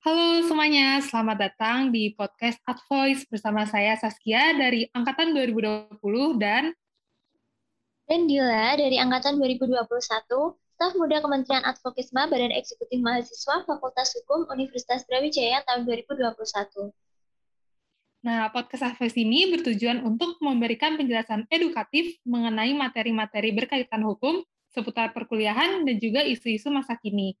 Halo semuanya, selamat datang di podcast Ad Voice bersama saya Saskia dari Angkatan 2020 dan dan Dila dari Angkatan 2021, staf muda Kementerian Advokisma Badan Eksekutif Mahasiswa Fakultas Hukum Universitas Brawijaya tahun 2021. Nah, podcast Advice ini bertujuan untuk memberikan penjelasan edukatif mengenai materi-materi berkaitan hukum seputar perkuliahan dan juga isu-isu masa kini.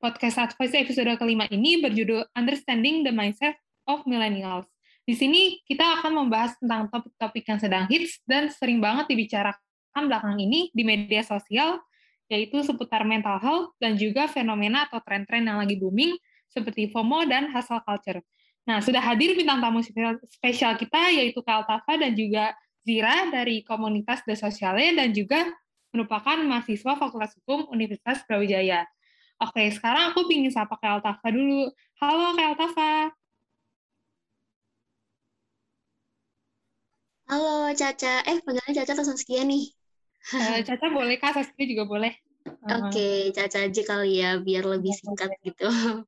Podcast Advice episode kelima ini berjudul Understanding the Mindset of Millennials. Di sini kita akan membahas tentang topik-topik yang sedang hits dan sering banget dibicarakan belakang ini di media sosial, yaitu seputar mental health dan juga fenomena atau tren-tren yang lagi booming seperti FOMO dan hustle culture. Nah, sudah hadir bintang tamu spesial kita yaitu Kak Altafa dan juga Zira dari komunitas The Sociale dan juga merupakan mahasiswa Fakultas Hukum Universitas Brawijaya. Oke, sekarang aku ingin sapa Kak Altafa dulu. Halo Kak Altafa. Halo Caca. Eh, panggilannya Caca atau Saskia nih? Uh, Caca boleh, Kak. Saskia juga boleh. Oke, okay, Caca aja kali ya, biar lebih singkat gitu.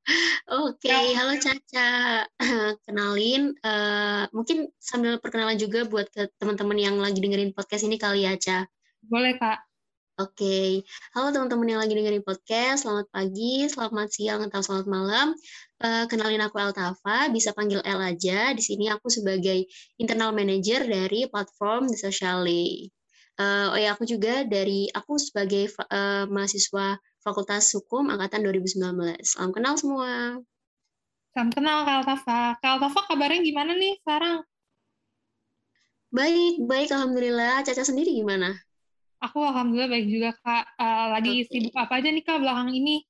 Oke, okay, halo Caca. Kenalin, uh, mungkin sambil perkenalan juga buat ke teman-teman yang lagi dengerin podcast ini kali ya, Caca. Boleh, Kak. Oke, okay. halo teman-teman yang lagi dengerin podcast, selamat pagi, selamat siang, atau selamat malam. Uh, kenalin aku Eltafa, bisa panggil El aja. Di sini aku sebagai internal manager dari platform The Socially. Uh, oh ya, aku juga dari aku sebagai uh, mahasiswa Fakultas Hukum angkatan 2019. Salam kenal semua. Salam kenal Kak Altafa. Kak Altafa kabarnya gimana nih sekarang? Baik, baik alhamdulillah. Caca sendiri gimana? Aku alhamdulillah baik juga kak. Uh, lagi okay. sibuk apa aja nih kak belakang ini?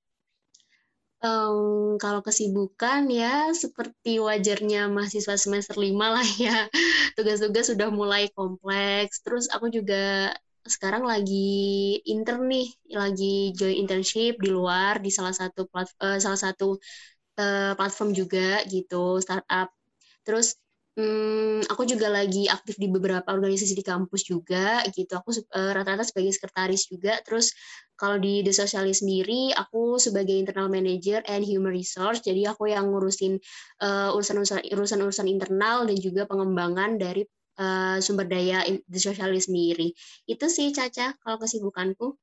Um, kalau kesibukan ya seperti wajarnya mahasiswa semester lima lah ya. Tugas-tugas sudah mulai kompleks. Terus aku juga sekarang lagi intern nih, lagi join internship di luar di salah satu plat, uh, salah satu uh, platform juga gitu startup. Terus Hmm, aku juga lagi aktif di beberapa organisasi di kampus juga gitu. Aku uh, rata-rata sebagai sekretaris juga. Terus kalau di The Socialist sendiri, aku sebagai internal manager and human resource. Jadi aku yang ngurusin uh, urusan-urusan urusan-urusan internal dan juga pengembangan dari uh, sumber daya The Socialist sendiri. Itu sih Caca kalau kesibukanku.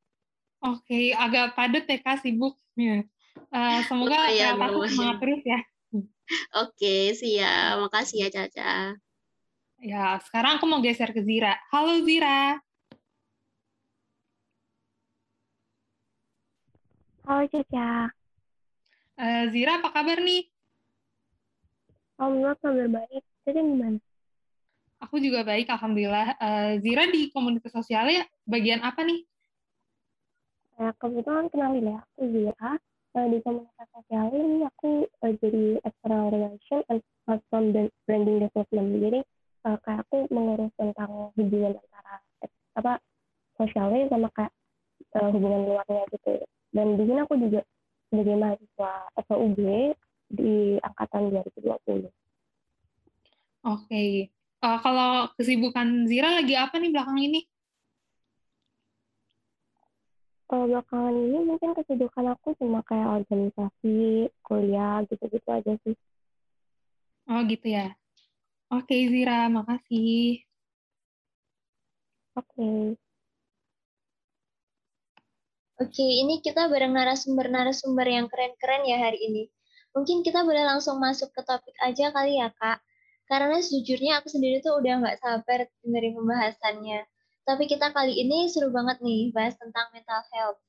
Oke, okay, agak padat ya Kak sibuknya. Uh, semoga oh, ya, semangat terus ya. Oke, siap. Makasih ya, Caca. Ya, sekarang aku mau geser ke Zira. Halo, Zira. Halo, Caca. Uh, Zira, apa kabar nih? Alhamdulillah, kabar baik. Caca gimana? Aku juga baik, Alhamdulillah. Uh, Zira di komunitas sosial ya, bagian apa nih? Ya, kebetulan kenalin ya, aku Zira uh, di komunitas sosial ini aku uh, jadi external relation and platform branding development jadi uh, kayak aku mengurus tentang hubungan antara apa sosialnya sama kayak uh, hubungan luarnya gitu dan di sini aku juga sebagai mahasiswa FUB di angkatan 2020. Oke, okay. uh, kalau kesibukan Zira lagi apa nih belakang ini? Kalau belakangan ini mungkin kesibukan aku cuma kayak organisasi, kuliah, gitu-gitu aja sih. Oh gitu ya. Oke Zira, makasih. Oke. Oke, ini kita bareng narasumber-narasumber yang keren-keren ya hari ini. Mungkin kita boleh langsung masuk ke topik aja kali ya, Kak. Karena sejujurnya aku sendiri tuh udah nggak sabar dengerin pembahasannya. Tapi kita kali ini seru banget nih bahas tentang mental health.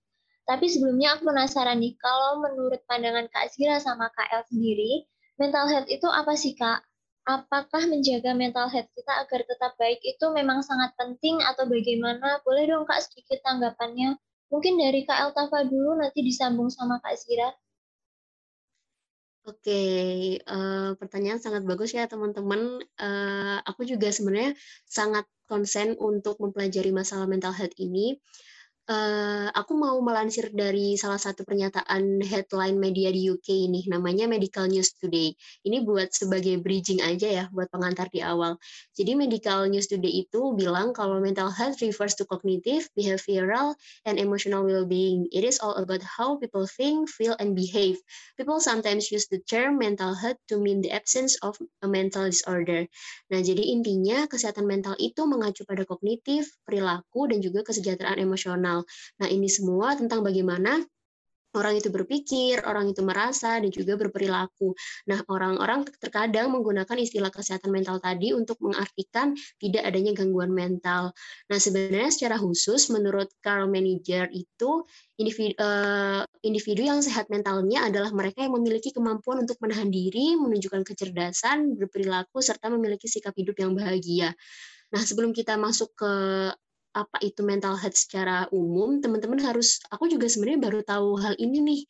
Tapi sebelumnya aku penasaran nih, kalau menurut pandangan Kak Zira sama Kak El sendiri, mental health itu apa sih Kak? Apakah menjaga mental health kita agar tetap baik itu memang sangat penting atau bagaimana? Boleh dong Kak sedikit tanggapannya. Mungkin dari Kak El Tafa dulu, nanti disambung sama Kak Zira. Oke, uh, pertanyaan sangat bagus ya teman-teman. Uh, aku juga sebenarnya sangat konsen untuk mempelajari masalah mental health ini. Uh, aku mau melansir dari salah satu pernyataan headline media di UK ini, namanya Medical News Today. Ini buat sebagai bridging aja ya, buat pengantar di awal. Jadi Medical News Today itu bilang kalau mental health refers to cognitive, behavioral, and emotional well-being. It is all about how people think, feel, and behave. People sometimes use the term mental health to mean the absence of a mental disorder. Nah, jadi intinya kesehatan mental itu mengacu pada kognitif, perilaku, dan juga kesejahteraan emosional. Nah, ini semua tentang bagaimana orang itu berpikir, orang itu merasa, dan juga berperilaku. Nah, orang-orang terkadang menggunakan istilah kesehatan mental tadi untuk mengartikan tidak adanya gangguan mental. Nah, sebenarnya secara khusus, menurut Carl Manager itu, individu, uh, individu yang sehat mentalnya adalah mereka yang memiliki kemampuan untuk menahan diri, menunjukkan kecerdasan, berperilaku, serta memiliki sikap hidup yang bahagia. Nah, sebelum kita masuk ke apa itu mental health secara umum, teman-teman harus, aku juga sebenarnya baru tahu hal ini nih.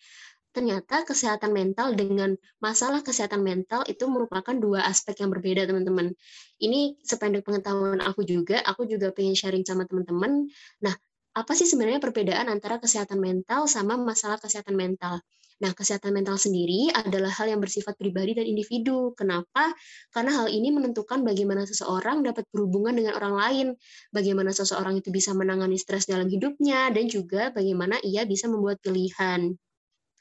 Ternyata kesehatan mental dengan masalah kesehatan mental itu merupakan dua aspek yang berbeda, teman-teman. Ini sependek pengetahuan aku juga, aku juga pengen sharing sama teman-teman. Nah, apa sih sebenarnya perbedaan antara kesehatan mental sama masalah kesehatan mental? Nah, kesehatan mental sendiri adalah hal yang bersifat pribadi dan individu. Kenapa? Karena hal ini menentukan bagaimana seseorang dapat berhubungan dengan orang lain, bagaimana seseorang itu bisa menangani stres dalam hidupnya, dan juga bagaimana ia bisa membuat pilihan.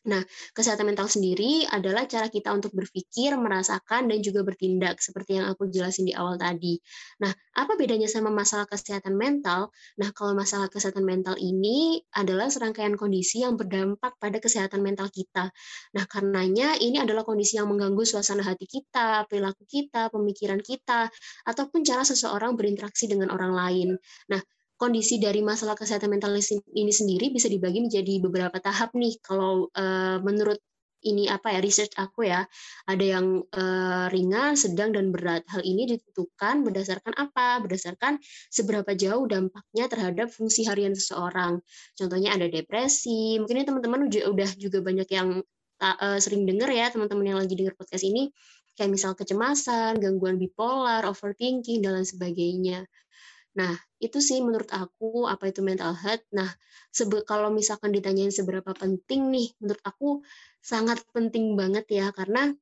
Nah, kesehatan mental sendiri adalah cara kita untuk berpikir, merasakan, dan juga bertindak, seperti yang aku jelasin di awal tadi. Nah, apa bedanya sama masalah kesehatan mental? Nah, kalau masalah kesehatan mental ini adalah serangkaian kondisi yang berdampak pada kesehatan mental kita. Nah, karenanya ini adalah kondisi yang mengganggu suasana hati kita, perilaku kita, pemikiran kita, ataupun cara seseorang berinteraksi dengan orang lain. Nah, kondisi dari masalah kesehatan mental ini sendiri bisa dibagi menjadi beberapa tahap nih. Kalau uh, menurut ini apa ya research aku ya ada yang uh, ringan, sedang dan berat. Hal ini ditentukan berdasarkan apa? Berdasarkan seberapa jauh dampaknya terhadap fungsi harian seseorang. Contohnya ada depresi. Mungkin teman-teman udah juga banyak yang uh, sering dengar ya teman-teman yang lagi dengar podcast ini kayak misal kecemasan, gangguan bipolar, overthinking dan lain sebagainya. Nah, itu sih menurut aku apa itu mental health. Nah, sebe kalau misalkan ditanyain seberapa penting nih, menurut aku sangat penting banget ya karena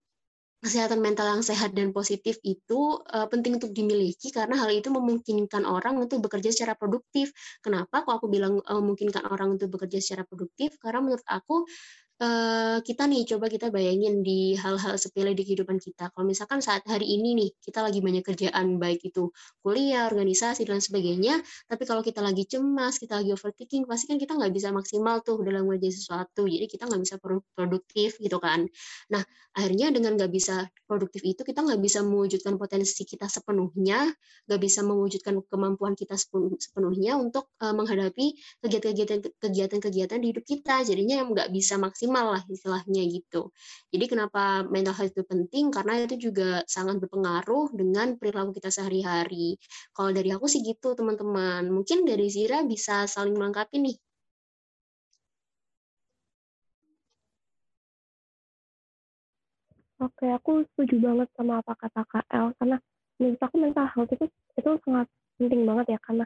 kesehatan mental yang sehat dan positif itu uh, penting untuk dimiliki karena hal itu memungkinkan orang untuk bekerja secara produktif. Kenapa? Kok aku bilang uh, memungkinkan orang untuk bekerja secara produktif? Karena menurut aku uh, kita nih coba kita bayangin di hal-hal sepele di kehidupan kita. Kalau misalkan saat hari ini nih kita lagi banyak kerjaan baik itu kuliah, organisasi dan sebagainya, tapi kalau kita lagi cemas, kita lagi overthinking, pasti kan kita nggak bisa maksimal tuh dalam mengerjakan sesuatu. Jadi kita nggak bisa produktif gitu kan. Nah akhirnya dengan nggak bisa produktif itu kita nggak bisa mewujudkan potensi kita sepenuhnya, nggak bisa mewujudkan kemampuan kita sepenuhnya untuk uh, menghadapi kegiatan-kegiatan di hidup kita. Jadinya yang nggak bisa maksimal maksimal lah istilahnya gitu. Jadi kenapa mental health itu penting? Karena itu juga sangat berpengaruh dengan perilaku kita sehari-hari. Kalau dari aku sih gitu teman-teman. Mungkin dari Zira bisa saling melengkapi nih. Oke, aku setuju banget sama apa kata El karena menurut aku mental health itu itu sangat penting banget ya karena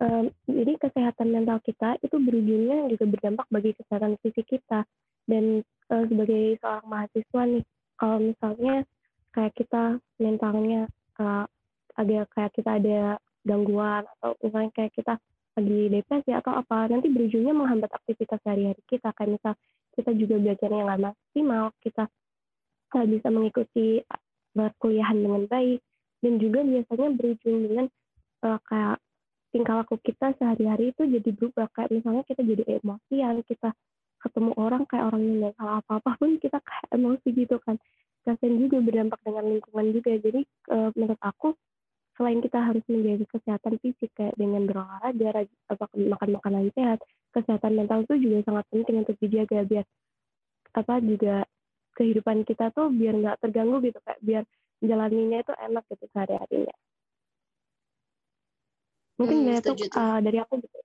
um, jadi kesehatan mental kita itu berujungnya juga berdampak bagi kesehatan fisik kita dan uh, sebagai seorang mahasiswa nih kalau misalnya kayak kita mentalnya uh, ada kayak kita ada gangguan atau misalnya kayak kita lagi depresi atau apa nanti berujungnya menghambat aktivitas sehari-hari kita. Kayak misal kita juga belajarnya nggak maksimal kita nggak bisa mengikuti perkuliahan dengan baik dan juga biasanya berujung dengan uh, kayak tingkah laku kita sehari-hari itu jadi berubah. Kayak misalnya kita jadi emosian kita ketemu orang kayak orang yang nggak salah apa-apa pun kita kayak emosi gitu kan. Kasian juga berdampak dengan lingkungan juga jadi e, menurut aku selain kita harus menjaga kesehatan fisik kayak dengan berolahraga apa makan makanan sehat kesehatan mental itu juga sangat penting untuk dijaga biar apa juga kehidupan kita tuh biar nggak terganggu gitu kayak biar jalaninya itu enak gitu sehari-harinya. Mungkin hmm, dari, itu, uh, dari aku gitu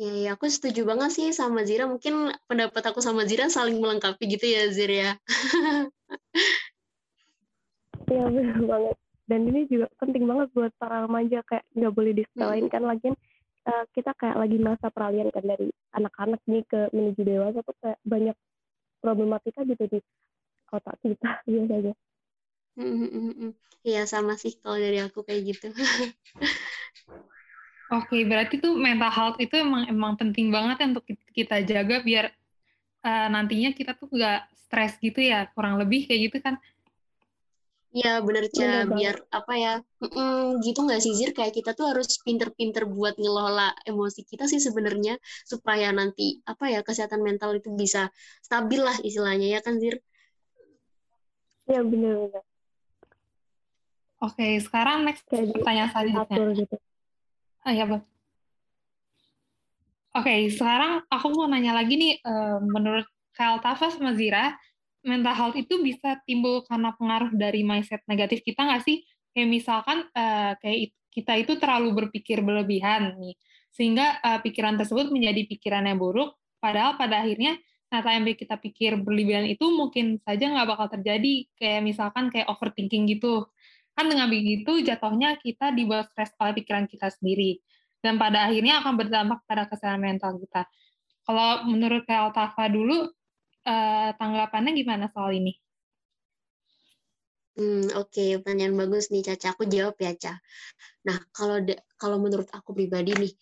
Ya, ya, aku setuju banget sih sama Zira. Mungkin pendapat aku sama Zira saling melengkapi gitu ya, Zira ya. Iya, benar banget. Dan ini juga penting banget buat para remaja, kayak nggak boleh disepelein kan lagi uh, kita kayak lagi masa peralihan kan dari anak-anak nih ke menuju dewasa tuh kayak banyak problematika gitu di kota kita biasanya. Iya sama sih kalau dari aku kayak gitu. Oke, berarti tuh mental health itu emang emang penting banget ya untuk kita jaga biar uh, nantinya kita tuh nggak stres gitu ya, kurang lebih kayak gitu kan? Iya bener Ca, biar apa ya, mm, gitu nggak sih Zir, kayak kita tuh harus pinter-pinter buat ngelola emosi kita sih sebenarnya supaya nanti apa ya kesehatan mental itu bisa stabil lah istilahnya ya kan Zir? Iya bener-bener. Oke, sekarang next Kayak pertanyaan selanjutnya. Gitu. Ah ya, Bang. Oke, sekarang aku mau nanya lagi nih, uh, menurut Kak Tafa sama Zira, mental health itu bisa timbul karena pengaruh dari mindset negatif kita nggak sih? Kayak misalkan uh, kayak kita itu terlalu berpikir berlebihan nih, sehingga uh, pikiran tersebut menjadi pikiran yang buruk, padahal pada akhirnya Nah, yang kita pikir berlebihan itu mungkin saja nggak bakal terjadi, kayak misalkan kayak overthinking gitu. Kan dengan begitu jatuhnya kita dibawa stres oleh pikiran kita sendiri. Dan pada akhirnya akan berdampak pada kesehatan mental kita. Kalau menurut kayak Altafa dulu, eh, tanggapannya gimana soal ini? Hmm, oke, okay. pertanyaan bagus nih Caca. Aku jawab ya, Caca. Nah, kalau kalau menurut aku pribadi nih,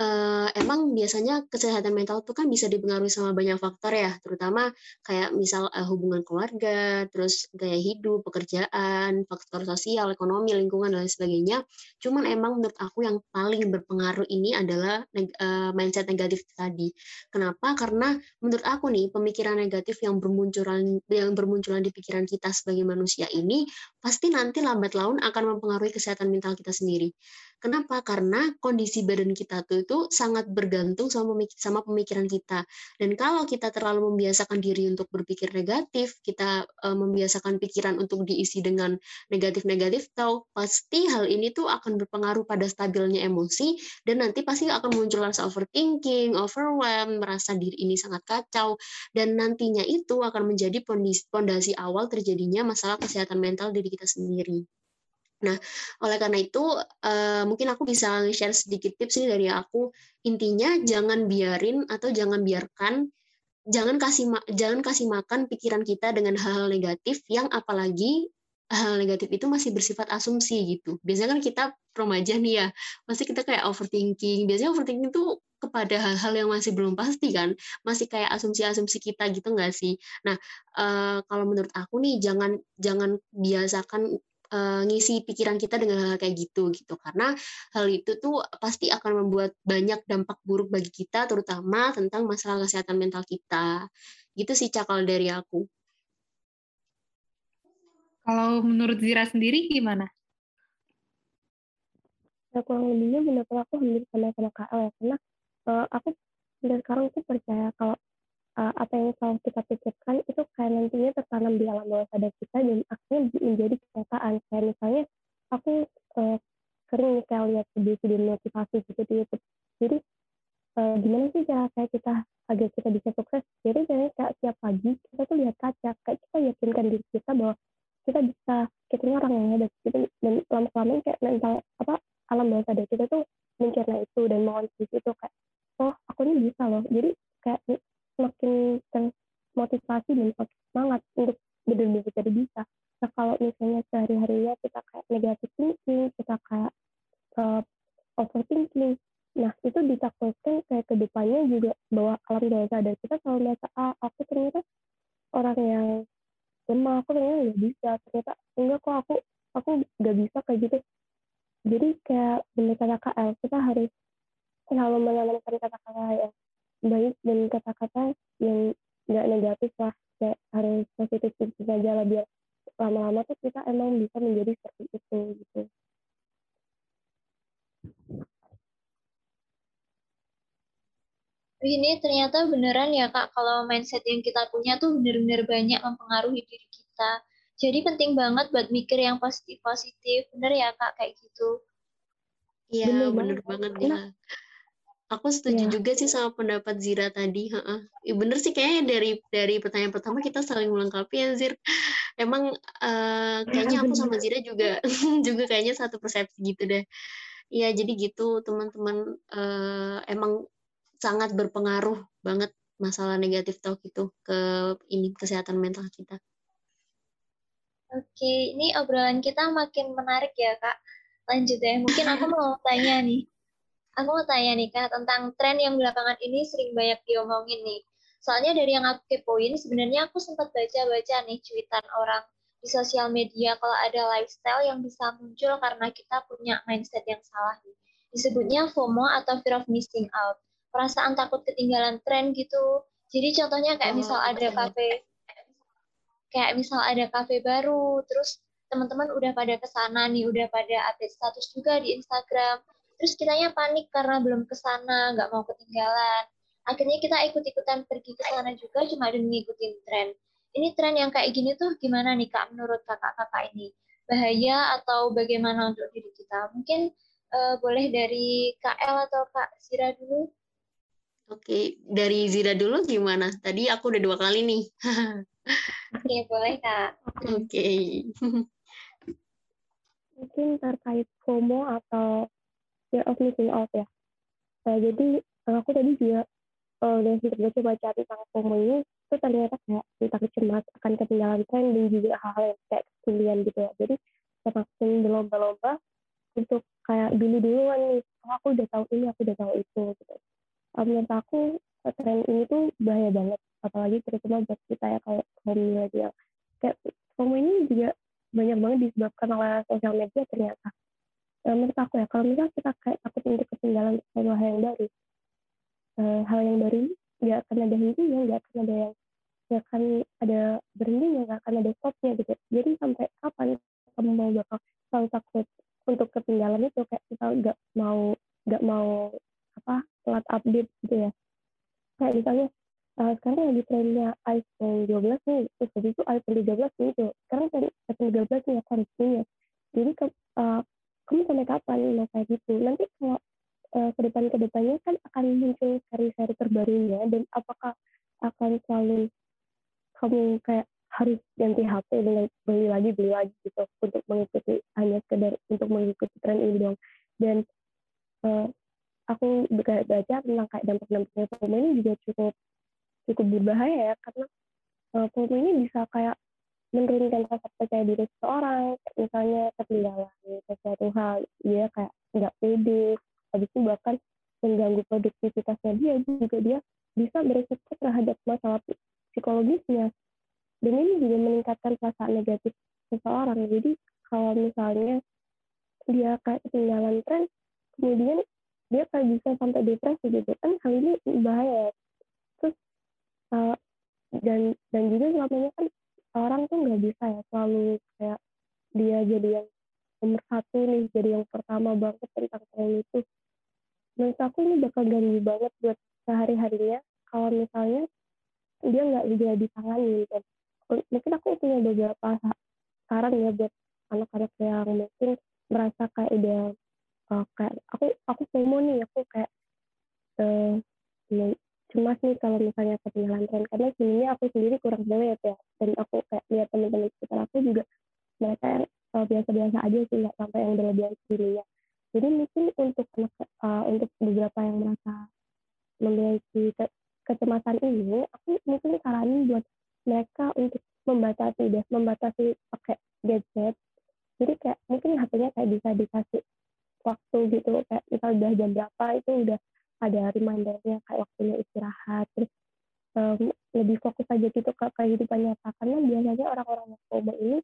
uh, emang biasanya kesehatan mental tuh kan bisa dipengaruhi sama banyak faktor ya, terutama kayak misal uh, hubungan keluarga, terus gaya hidup, pekerjaan, faktor sosial, ekonomi, lingkungan dan lain sebagainya. Cuman emang menurut aku yang paling berpengaruh ini adalah uh, mindset negatif tadi. Kenapa? Karena menurut aku nih pemikiran negatif yang bermunculan yang bermunculan di pikiran kita sebagai manusia ini pasti nanti lambat laun akan mempengaruhi kesehatan mental kita sendiri. Kenapa? Karena kondisi badan kita tuh itu sangat bergantung sama sama pemikiran kita. Dan kalau kita terlalu membiasakan diri untuk berpikir negatif, kita uh, membiasakan pikiran untuk diisi dengan negatif-negatif, tahu pasti hal ini tuh akan berpengaruh pada stabilnya emosi dan nanti pasti akan muncul rasa overthinking, overwhelm, merasa diri ini sangat kacau dan nantinya itu akan menjadi pondasi awal terjadinya masalah kesehatan mental diri kita sendiri. Nah, oleh karena itu uh, mungkin aku bisa share sedikit tips ini dari aku. Intinya jangan biarin atau jangan biarkan jangan kasih jangan kasih makan pikiran kita dengan hal-hal negatif yang apalagi hal negatif itu masih bersifat asumsi gitu. Biasanya kan kita remaja nih ya, pasti kita kayak overthinking. Biasanya overthinking itu kepada hal-hal yang masih belum pasti kan, masih kayak asumsi-asumsi kita gitu nggak sih? Nah, uh, kalau menurut aku nih jangan jangan biasakan uh, ngisi pikiran kita dengan hal, kayak gitu gitu. Karena hal itu tuh pasti akan membuat banyak dampak buruk bagi kita terutama tentang masalah kesehatan mental kita. Gitu sih cakal dari aku. Kalau menurut Zira sendiri gimana? Ya kurang lebihnya benar aku hampir sama sama KL ya. Karena uh, aku dari sekarang tuh percaya kalau uh, apa yang selalu kita pikirkan itu kayak nantinya tertanam di alam bawah sadar kita dan akhirnya menjadi kenyataan. Kayak misalnya aku uh, sering kayak lihat video-video motivasi gitu di YouTube. Jadi uh, gimana sih cara kayak kita agar kita bisa sukses? Jadi kayak kayak tiap pagi kita tuh lihat kaca kayak kita yakinkan diri kita bahwa kita bisa kita ini orang yang hebat gitu dan lama-lama kayak mental apa alam bawah sadar kita tuh mencerna itu dan mengontrol itu kayak oh aku ini bisa loh. Jadi kayak semakin termotivasi dan semakin semangat untuk benar-benar jadi bisa. Nah kalau misalnya sehari-harinya kita kayak negatif thinking, kita kayak uh, overthinking, nah itu ditakutkan kayak ke depannya juga bahwa alam bawah sadar kita selalu merasa ah aku ternyata orang yang lemah, aku ternyata nggak bisa, ternyata enggak kok aku aku nggak bisa kayak gitu. Jadi kayak benar kata KL, kita harus selalu menanamkan kata-kata yang baik dan kata-kata yang nggak negatif lah. Kayak harus positif thinking aja lah biar lama-lama tuh kita emang bisa menjadi seperti itu gitu. Ini ternyata beneran ya kak kalau mindset yang kita punya tuh bener-bener banyak mempengaruhi diri kita. Jadi penting banget buat mikir yang positif positif bener ya kak kayak gitu? Iya bener, bener banget. ya Aku setuju yeah. juga sih sama pendapat Zira tadi. Heeh. Ya bener sih kayaknya dari dari pertanyaan pertama kita saling melengkapi ya Zir. Emang uh, kayaknya aku sama Zira juga juga kayaknya satu persepsi gitu deh. Iya, jadi gitu teman-teman uh, emang sangat berpengaruh banget masalah negatif talk itu ke ini kesehatan mental kita. Oke, ini obrolan kita makin menarik ya kak. Lanjut ya, mungkin aku mau tanya nih. Aku mau tanya nih kak tentang tren yang belakangan ini sering banyak diomongin nih. Soalnya dari yang aku kepoin, sebenarnya aku sempat baca-baca nih cuitan orang di sosial media kalau ada lifestyle yang bisa muncul karena kita punya mindset yang salah nih. Disebutnya FOMO atau fear of missing out perasaan takut ketinggalan tren gitu. Jadi contohnya kayak oh, misal ada kafe kayak misal ada kafe baru, terus teman-teman udah pada ke sana nih, udah pada update status juga di Instagram. Terus kitanya panik karena belum ke sana, nggak mau ketinggalan. Akhirnya kita ikut-ikutan pergi ke sana juga cuma demi ngikutin tren. Ini tren yang kayak gini tuh gimana nih Kak menurut kakak-kakak ini? Bahaya atau bagaimana untuk diri kita? Mungkin uh, boleh dari Kak El atau Kak Sira dulu. Oke, dari Zira dulu gimana? Tadi aku udah dua kali nih. Oke, boleh Kak. Oke. Mungkin terkait FOMO atau fear of missing out ya. Nah, jadi aku tadi juga uh, udah sempat baca-baca tentang FOMO ini, itu ternyata kayak kita cemas akan ketinggalan tren dan juga hal-hal yang kayak kesilian gitu ya. Jadi semakin berlomba-lomba untuk kayak dulu-duluan nih, oh, aku udah tahu ini, aku udah tahu itu gitu um, menurut aku tren ini tuh bahaya banget apalagi terutama buat kita ya kayak kaum milenial kayak kaum ini juga banyak banget disebabkan oleh sosial media ternyata uh, menurut aku ya kalau misalnya kita kayak takut untuk ketinggalan sesuatu hal yang baru uh, hal yang baru nggak akan ada hentinya nggak akan ada yang nggak akan ada berhentinya nggak akan ada stopnya gitu. Jadi sampai kapan kamu mau bakal selalu takut untuk ketinggalan itu? Kayak kita nggak mau nggak mau apa telat update gitu ya. Kayak misalnya uh, sekarang lagi trennya iPhone 12 nih terus habis itu iPhone 13 nih itu sekarang kan iPhone 13 nih akan punya jadi ke, uh, kamu sampai kapan mau kayak gitu? Nanti kalau uh, ke depan ke depannya kan akan muncul seri-seri terbarunya dan apakah akan selalu kamu kayak harus ganti HP dengan beli lagi beli lagi gitu untuk mengikuti hanya sekedar untuk mengikuti tren ini dong dan uh, aku baca tentang kayak dampak-dampaknya FOMO ini juga cukup cukup berbahaya ya karena uh, FOMO ini bisa kayak menurunkan rasa percaya diri seseorang misalnya ketinggalan sesuatu hal dia kayak nggak pede. Habis itu bahkan mengganggu produktivitasnya dia juga dia bisa berisiko terhadap masalah psikologisnya. Dan ini juga meningkatkan perasaan negatif seseorang. Jadi kalau misalnya dia kayak ketinggalan tren kemudian dia kayak bisa sampai depresi gitu kan hal ini bahaya. Terus uh, dan dan juga selamanya kan orang tuh nggak bisa ya selalu kayak dia jadi yang nomor satu nih jadi yang pertama banget tentang tren itu menurut aku ini bakal ganggu banget buat sehari harinya kalau misalnya dia nggak juga ditangani dan mungkin aku punya beberapa saran ya buat anak-anak yang mungkin merasa kayak udah uh, kayak aku aku FOMO nih aku kayak uh, cemas nih kalau misalnya ketinggalan tren. Karena sebenarnya aku sendiri kurang banget ya dan aku kayak lihat teman-teman sekitar aku juga mereka yang uh, biasa-biasa aja sih nggak sampai yang berlebihan ya jadi mungkin untuk uh, untuk beberapa yang merasa memiliki ke kecemasan ini aku mungkin saranin buat mereka untuk membatasi deh membatasi pakai gadget. Jadi kayak mungkin HP-nya kayak bisa dikasih waktu gitu kayak misal udah jam berapa itu udah ada remindernya kayak waktunya istirahat terus um, lebih fokus aja gitu ke kehidupan nyata karena biasanya orang-orang yang FOMO ini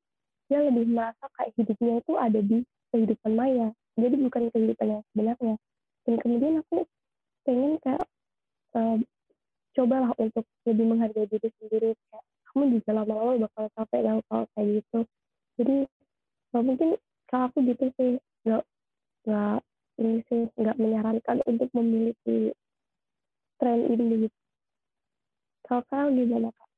dia lebih merasa kayak hidupnya itu ada di kehidupan maya. Jadi bukan kehidupan yang sebenarnya. Dan kemudian aku pengen kayak um, cobalah untuk lebih menghargai diri sendiri. Kayak kamu juga lama-lama bakal capek kalau kayak gitu. Jadi mungkin kalau aku gitu sih. Nggak nggak ini sih nggak menyarankan untuk memiliki tren ini kalau kalian gimana kak?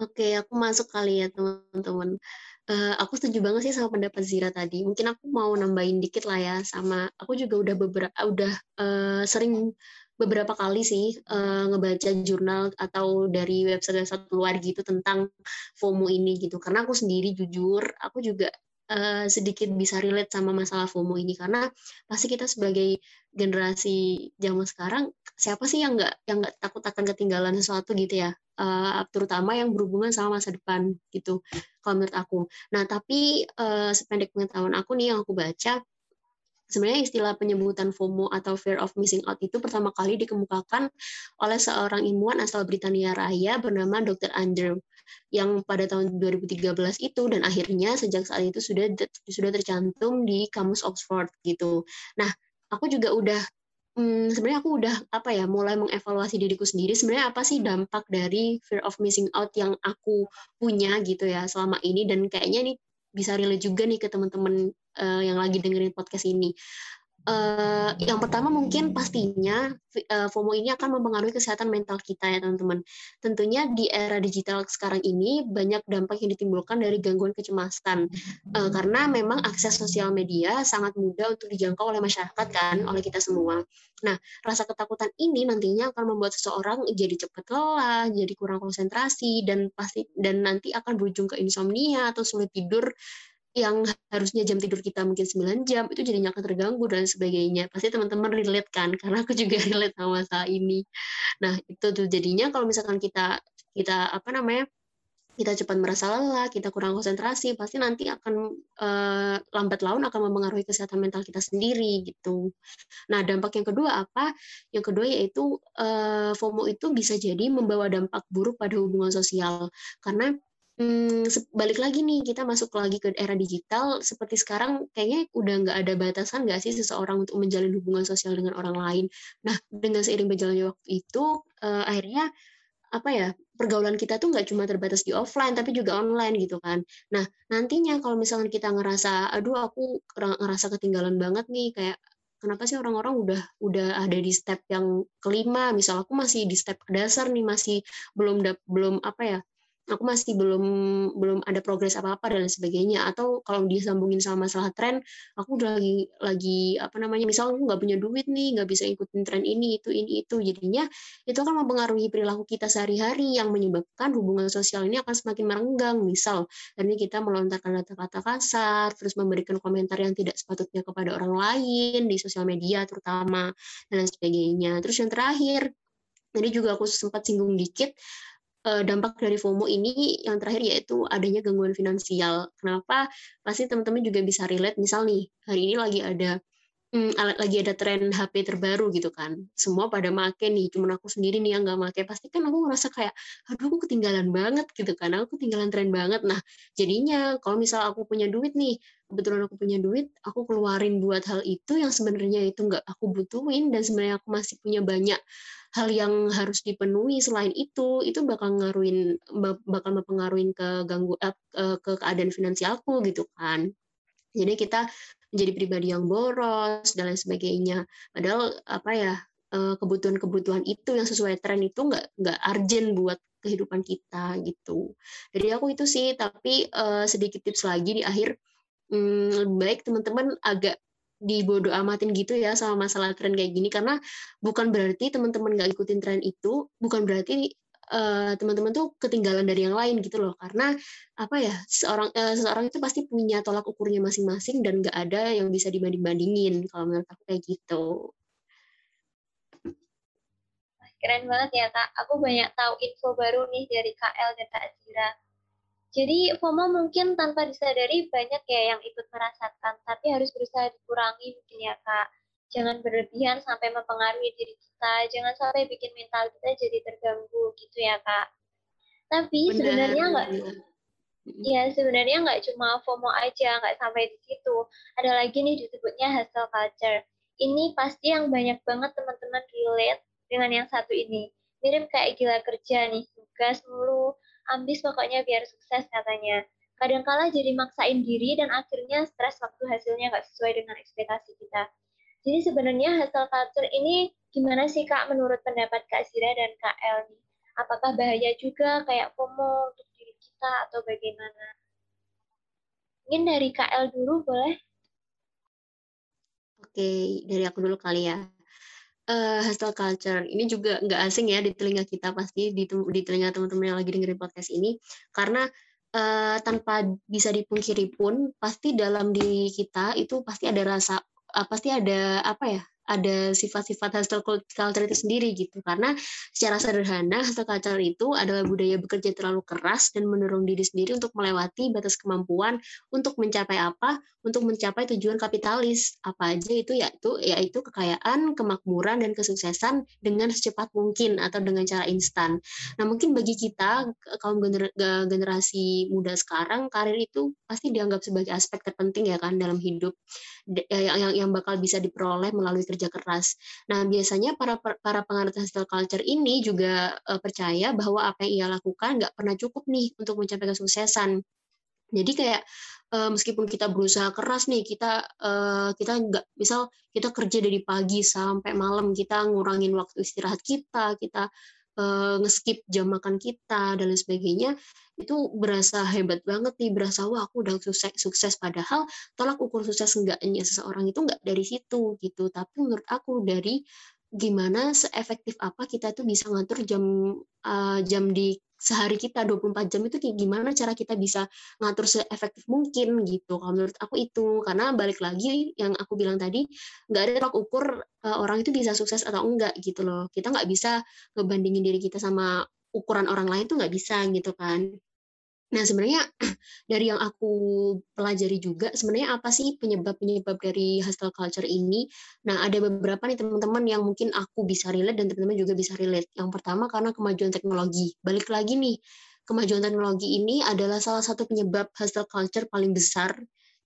Oke, aku masuk kali ya teman-teman. Uh, aku setuju banget sih sama pendapat Zira tadi. Mungkin aku mau nambahin dikit lah ya sama aku juga udah beberapa udah uh, sering beberapa kali sih uh, ngebaca jurnal atau dari website-website luar gitu tentang FOMO ini gitu. Karena aku sendiri jujur aku juga uh, sedikit bisa relate sama masalah FOMO ini. Karena pasti kita sebagai generasi zaman sekarang siapa sih yang nggak yang nggak takut akan ketinggalan sesuatu gitu ya? Uh, terutama yang berhubungan sama masa depan gitu kalau menurut aku. Nah tapi uh, sependek pengetahuan aku nih yang aku baca sebenarnya istilah penyebutan FOMO atau fear of missing out itu pertama kali dikemukakan oleh seorang ilmuwan asal Britania Raya bernama Dr. Andrew yang pada tahun 2013 itu dan akhirnya sejak saat itu sudah sudah tercantum di kamus Oxford gitu. Nah, aku juga udah hmm, sebenarnya aku udah apa ya mulai mengevaluasi diriku sendiri sebenarnya apa sih dampak dari fear of missing out yang aku punya gitu ya selama ini dan kayaknya nih bisa relate juga nih ke teman-teman uh, yang lagi dengerin podcast ini. Uh, yang pertama mungkin pastinya uh, FOMO ini akan mempengaruhi kesehatan mental kita ya teman-teman. Tentunya di era digital sekarang ini banyak dampak yang ditimbulkan dari gangguan kecemasan uh, karena memang akses sosial media sangat mudah untuk dijangkau oleh masyarakat kan, oleh kita semua. Nah, rasa ketakutan ini nantinya akan membuat seseorang jadi cepat lelah, jadi kurang konsentrasi dan pasti dan nanti akan berujung ke insomnia atau sulit tidur yang harusnya jam tidur kita mungkin 9 jam itu jadinya akan terganggu dan sebagainya. Pasti teman-teman relate kan karena aku juga relate sama masalah ini. Nah, itu tuh jadinya kalau misalkan kita kita apa namanya? kita cepat merasa lelah, kita kurang konsentrasi, pasti nanti akan uh, lambat laun akan mempengaruhi kesehatan mental kita sendiri gitu. Nah, dampak yang kedua apa? Yang kedua yaitu uh, FOMO itu bisa jadi membawa dampak buruk pada hubungan sosial karena hmm, balik lagi nih kita masuk lagi ke era digital seperti sekarang kayaknya udah nggak ada batasan nggak sih seseorang untuk menjalin hubungan sosial dengan orang lain. Nah dengan seiring berjalannya waktu itu uh, akhirnya apa ya pergaulan kita tuh nggak cuma terbatas di offline tapi juga online gitu kan. Nah nantinya kalau misalnya kita ngerasa aduh aku ngerasa ketinggalan banget nih kayak kenapa sih orang-orang udah udah ada di step yang kelima misal aku masih di step dasar nih masih belum belum apa ya aku masih belum belum ada progres apa apa dan sebagainya. Atau kalau disambungin sama masalah tren aku udah lagi lagi apa namanya misal aku nggak punya duit nih nggak bisa ikutin tren ini itu ini itu. Jadinya itu akan mempengaruhi perilaku kita sehari-hari yang menyebabkan hubungan sosial ini akan semakin merenggang misal. Ini kita melontarkan kata-kata kasar terus memberikan komentar yang tidak sepatutnya kepada orang lain di sosial media terutama dan sebagainya. Terus yang terakhir tadi juga aku sempat singgung dikit uh, dampak dari FOMO ini yang terakhir yaitu adanya gangguan finansial. Kenapa? Pasti teman-teman juga bisa relate. Misal nih, hari ini lagi ada hmm, lagi ada tren HP terbaru gitu kan. Semua pada make nih, cuma aku sendiri nih yang nggak make. Pasti kan aku ngerasa kayak, aduh aku ketinggalan banget gitu kan. Aku ketinggalan tren banget. Nah, jadinya kalau misal aku punya duit nih, kebetulan aku punya duit, aku keluarin buat hal itu yang sebenarnya itu nggak aku butuhin dan sebenarnya aku masih punya banyak hal yang harus dipenuhi selain itu itu bakal ngaruhin bakal mempengaruhi ke ganggu eh, ke keadaan finansialku gitu kan jadi kita menjadi pribadi yang boros dan lain sebagainya. Padahal apa ya eh, kebutuhan-kebutuhan itu yang sesuai tren itu nggak nggak urgent buat kehidupan kita gitu. Jadi aku itu sih tapi uh, sedikit tips lagi di akhir. Hmm, baik teman-teman agak dibodoh amatin gitu ya sama masalah tren kayak gini karena bukan berarti teman-teman nggak ikutin tren itu bukan berarti uh, teman-teman tuh ketinggalan dari yang lain gitu loh. Karena apa ya seorang uh, seseorang itu pasti punya tolak ukurnya masing-masing dan nggak ada yang bisa dibanding-bandingin kalau menurut aku kayak gitu. Keren banget ya kak. Aku banyak tahu info baru nih dari KL dan Kak Zira. Jadi FOMO mungkin tanpa disadari banyak ya yang ikut merasakan, tapi harus berusaha dikurangi mungkin ya Kak. Jangan berlebihan sampai mempengaruhi diri kita, jangan sampai bikin mental kita jadi terganggu gitu ya Kak. Tapi sebenarnya nggak, ya sebenarnya nggak cuma FOMO aja, nggak sampai di situ. Ada lagi nih disebutnya hustle culture. Ini pasti yang banyak banget teman-teman relate dengan yang satu ini. Mirip kayak gila kerja nih, tugas mulu, ambis pokoknya biar sukses katanya. Kadangkala jadi maksain diri dan akhirnya stres waktu hasilnya nggak sesuai dengan ekspektasi kita. Jadi sebenarnya hasil culture ini gimana sih Kak menurut pendapat Kak Zira dan Kak Elmi? Apakah bahaya juga kayak FOMO untuk diri kita atau bagaimana? Mungkin dari Kak El dulu boleh? Oke, dari aku dulu kali ya uh, hustle culture ini juga nggak asing ya di telinga kita pasti di, di telinga teman-teman yang lagi dengerin podcast ini karena uh, tanpa bisa dipungkiri pun pasti dalam diri kita itu pasti ada rasa uh, pasti ada apa ya ada sifat-sifat hustle culture itu sendiri gitu. Karena secara sederhana hustle culture itu adalah budaya bekerja terlalu keras dan mendorong diri sendiri untuk melewati batas kemampuan untuk mencapai apa untuk mencapai tujuan kapitalis. Apa aja itu yaitu yaitu kekayaan kemakmuran dan kesuksesan dengan secepat mungkin atau dengan cara instan. Nah mungkin bagi kita kaum gener generasi muda sekarang karir itu pasti dianggap sebagai aspek terpenting ya kan dalam hidup. Yang yang, yang bakal bisa diperoleh melalui kerja keras. Nah, biasanya para para penganut hustle culture ini juga uh, percaya bahwa apa yang ia lakukan nggak pernah cukup nih untuk mencapai kesuksesan. Jadi kayak uh, meskipun kita berusaha keras nih, kita uh, kita nggak misal kita kerja dari pagi sampai malam, kita ngurangin waktu istirahat kita, kita ngeskip jam makan kita dan lain sebagainya itu berasa hebat banget nih berasa wah aku udah sukses sukses. Padahal tolak ukur sukses enggaknya seseorang itu enggak dari situ gitu. Tapi menurut aku dari gimana seefektif apa kita tuh bisa ngatur jam uh, jam di sehari kita 24 jam itu gimana cara kita bisa ngatur seefektif mungkin gitu. Kalau menurut aku itu. Karena balik lagi yang aku bilang tadi nggak ada tolak ukur uh, orang itu bisa sukses atau enggak gitu loh. Kita nggak bisa ngebandingin diri kita sama ukuran orang lain tuh nggak bisa gitu kan Nah, sebenarnya dari yang aku pelajari juga, sebenarnya apa sih penyebab-penyebab dari hustle culture ini? Nah, ada beberapa nih teman-teman yang mungkin aku bisa relate dan teman-teman juga bisa relate. Yang pertama karena kemajuan teknologi. Balik lagi nih, kemajuan teknologi ini adalah salah satu penyebab hustle culture paling besar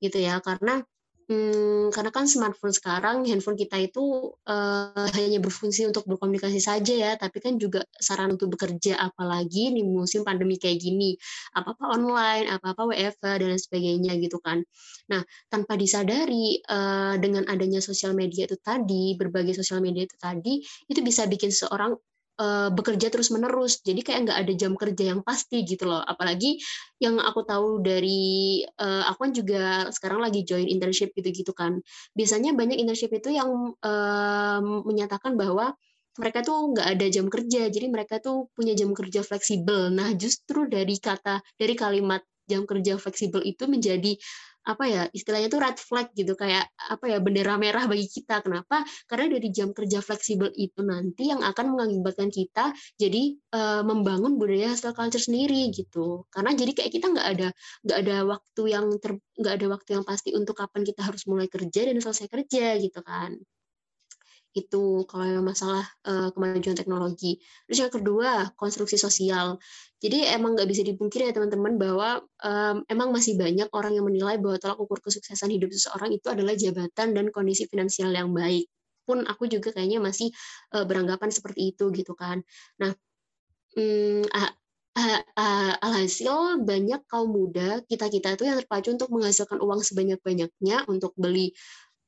gitu ya, karena Hmm, karena kan smartphone sekarang, handphone kita itu uh, hanya berfungsi untuk berkomunikasi saja ya, tapi kan juga saran untuk bekerja, apalagi di musim pandemi kayak gini, apa-apa online, apa-apa WFH dan sebagainya gitu kan. Nah, tanpa disadari uh, dengan adanya sosial media itu tadi, berbagai sosial media itu tadi, itu bisa bikin seorang uh, bekerja terus menerus jadi kayak nggak ada jam kerja yang pasti gitu loh. Apalagi yang aku tahu dari uh, aku kan juga sekarang lagi join internship gitu-gitu kan. Biasanya banyak internship itu yang uh, menyatakan bahwa mereka tuh nggak ada jam kerja. Jadi mereka tuh punya jam kerja fleksibel. Nah justru dari kata dari kalimat jam kerja fleksibel itu menjadi apa ya istilahnya tuh red flag gitu kayak apa ya bendera merah bagi kita. Kenapa? Karena dari jam kerja fleksibel itu nanti yang akan mengakibatkan kita jadi uh, membangun budaya hustle culture sendiri gitu. Karena jadi kayak kita nggak ada nggak ada waktu yang nggak ada waktu yang pasti untuk kapan kita harus mulai kerja dan selesai kerja gitu kan itu kalau yang masalah uh, kemajuan teknologi. Terus yang kedua konstruksi sosial. Jadi emang nggak bisa dipungkiri ya teman-teman bahwa um, emang masih banyak orang yang menilai bahwa tolak ukur kesuksesan hidup seseorang itu adalah jabatan dan kondisi finansial yang baik. Pun aku juga kayaknya masih uh, beranggapan seperti itu gitu kan. Nah, um, alhasil banyak kaum muda kita kita itu yang terpacu untuk menghasilkan uang sebanyak banyaknya untuk beli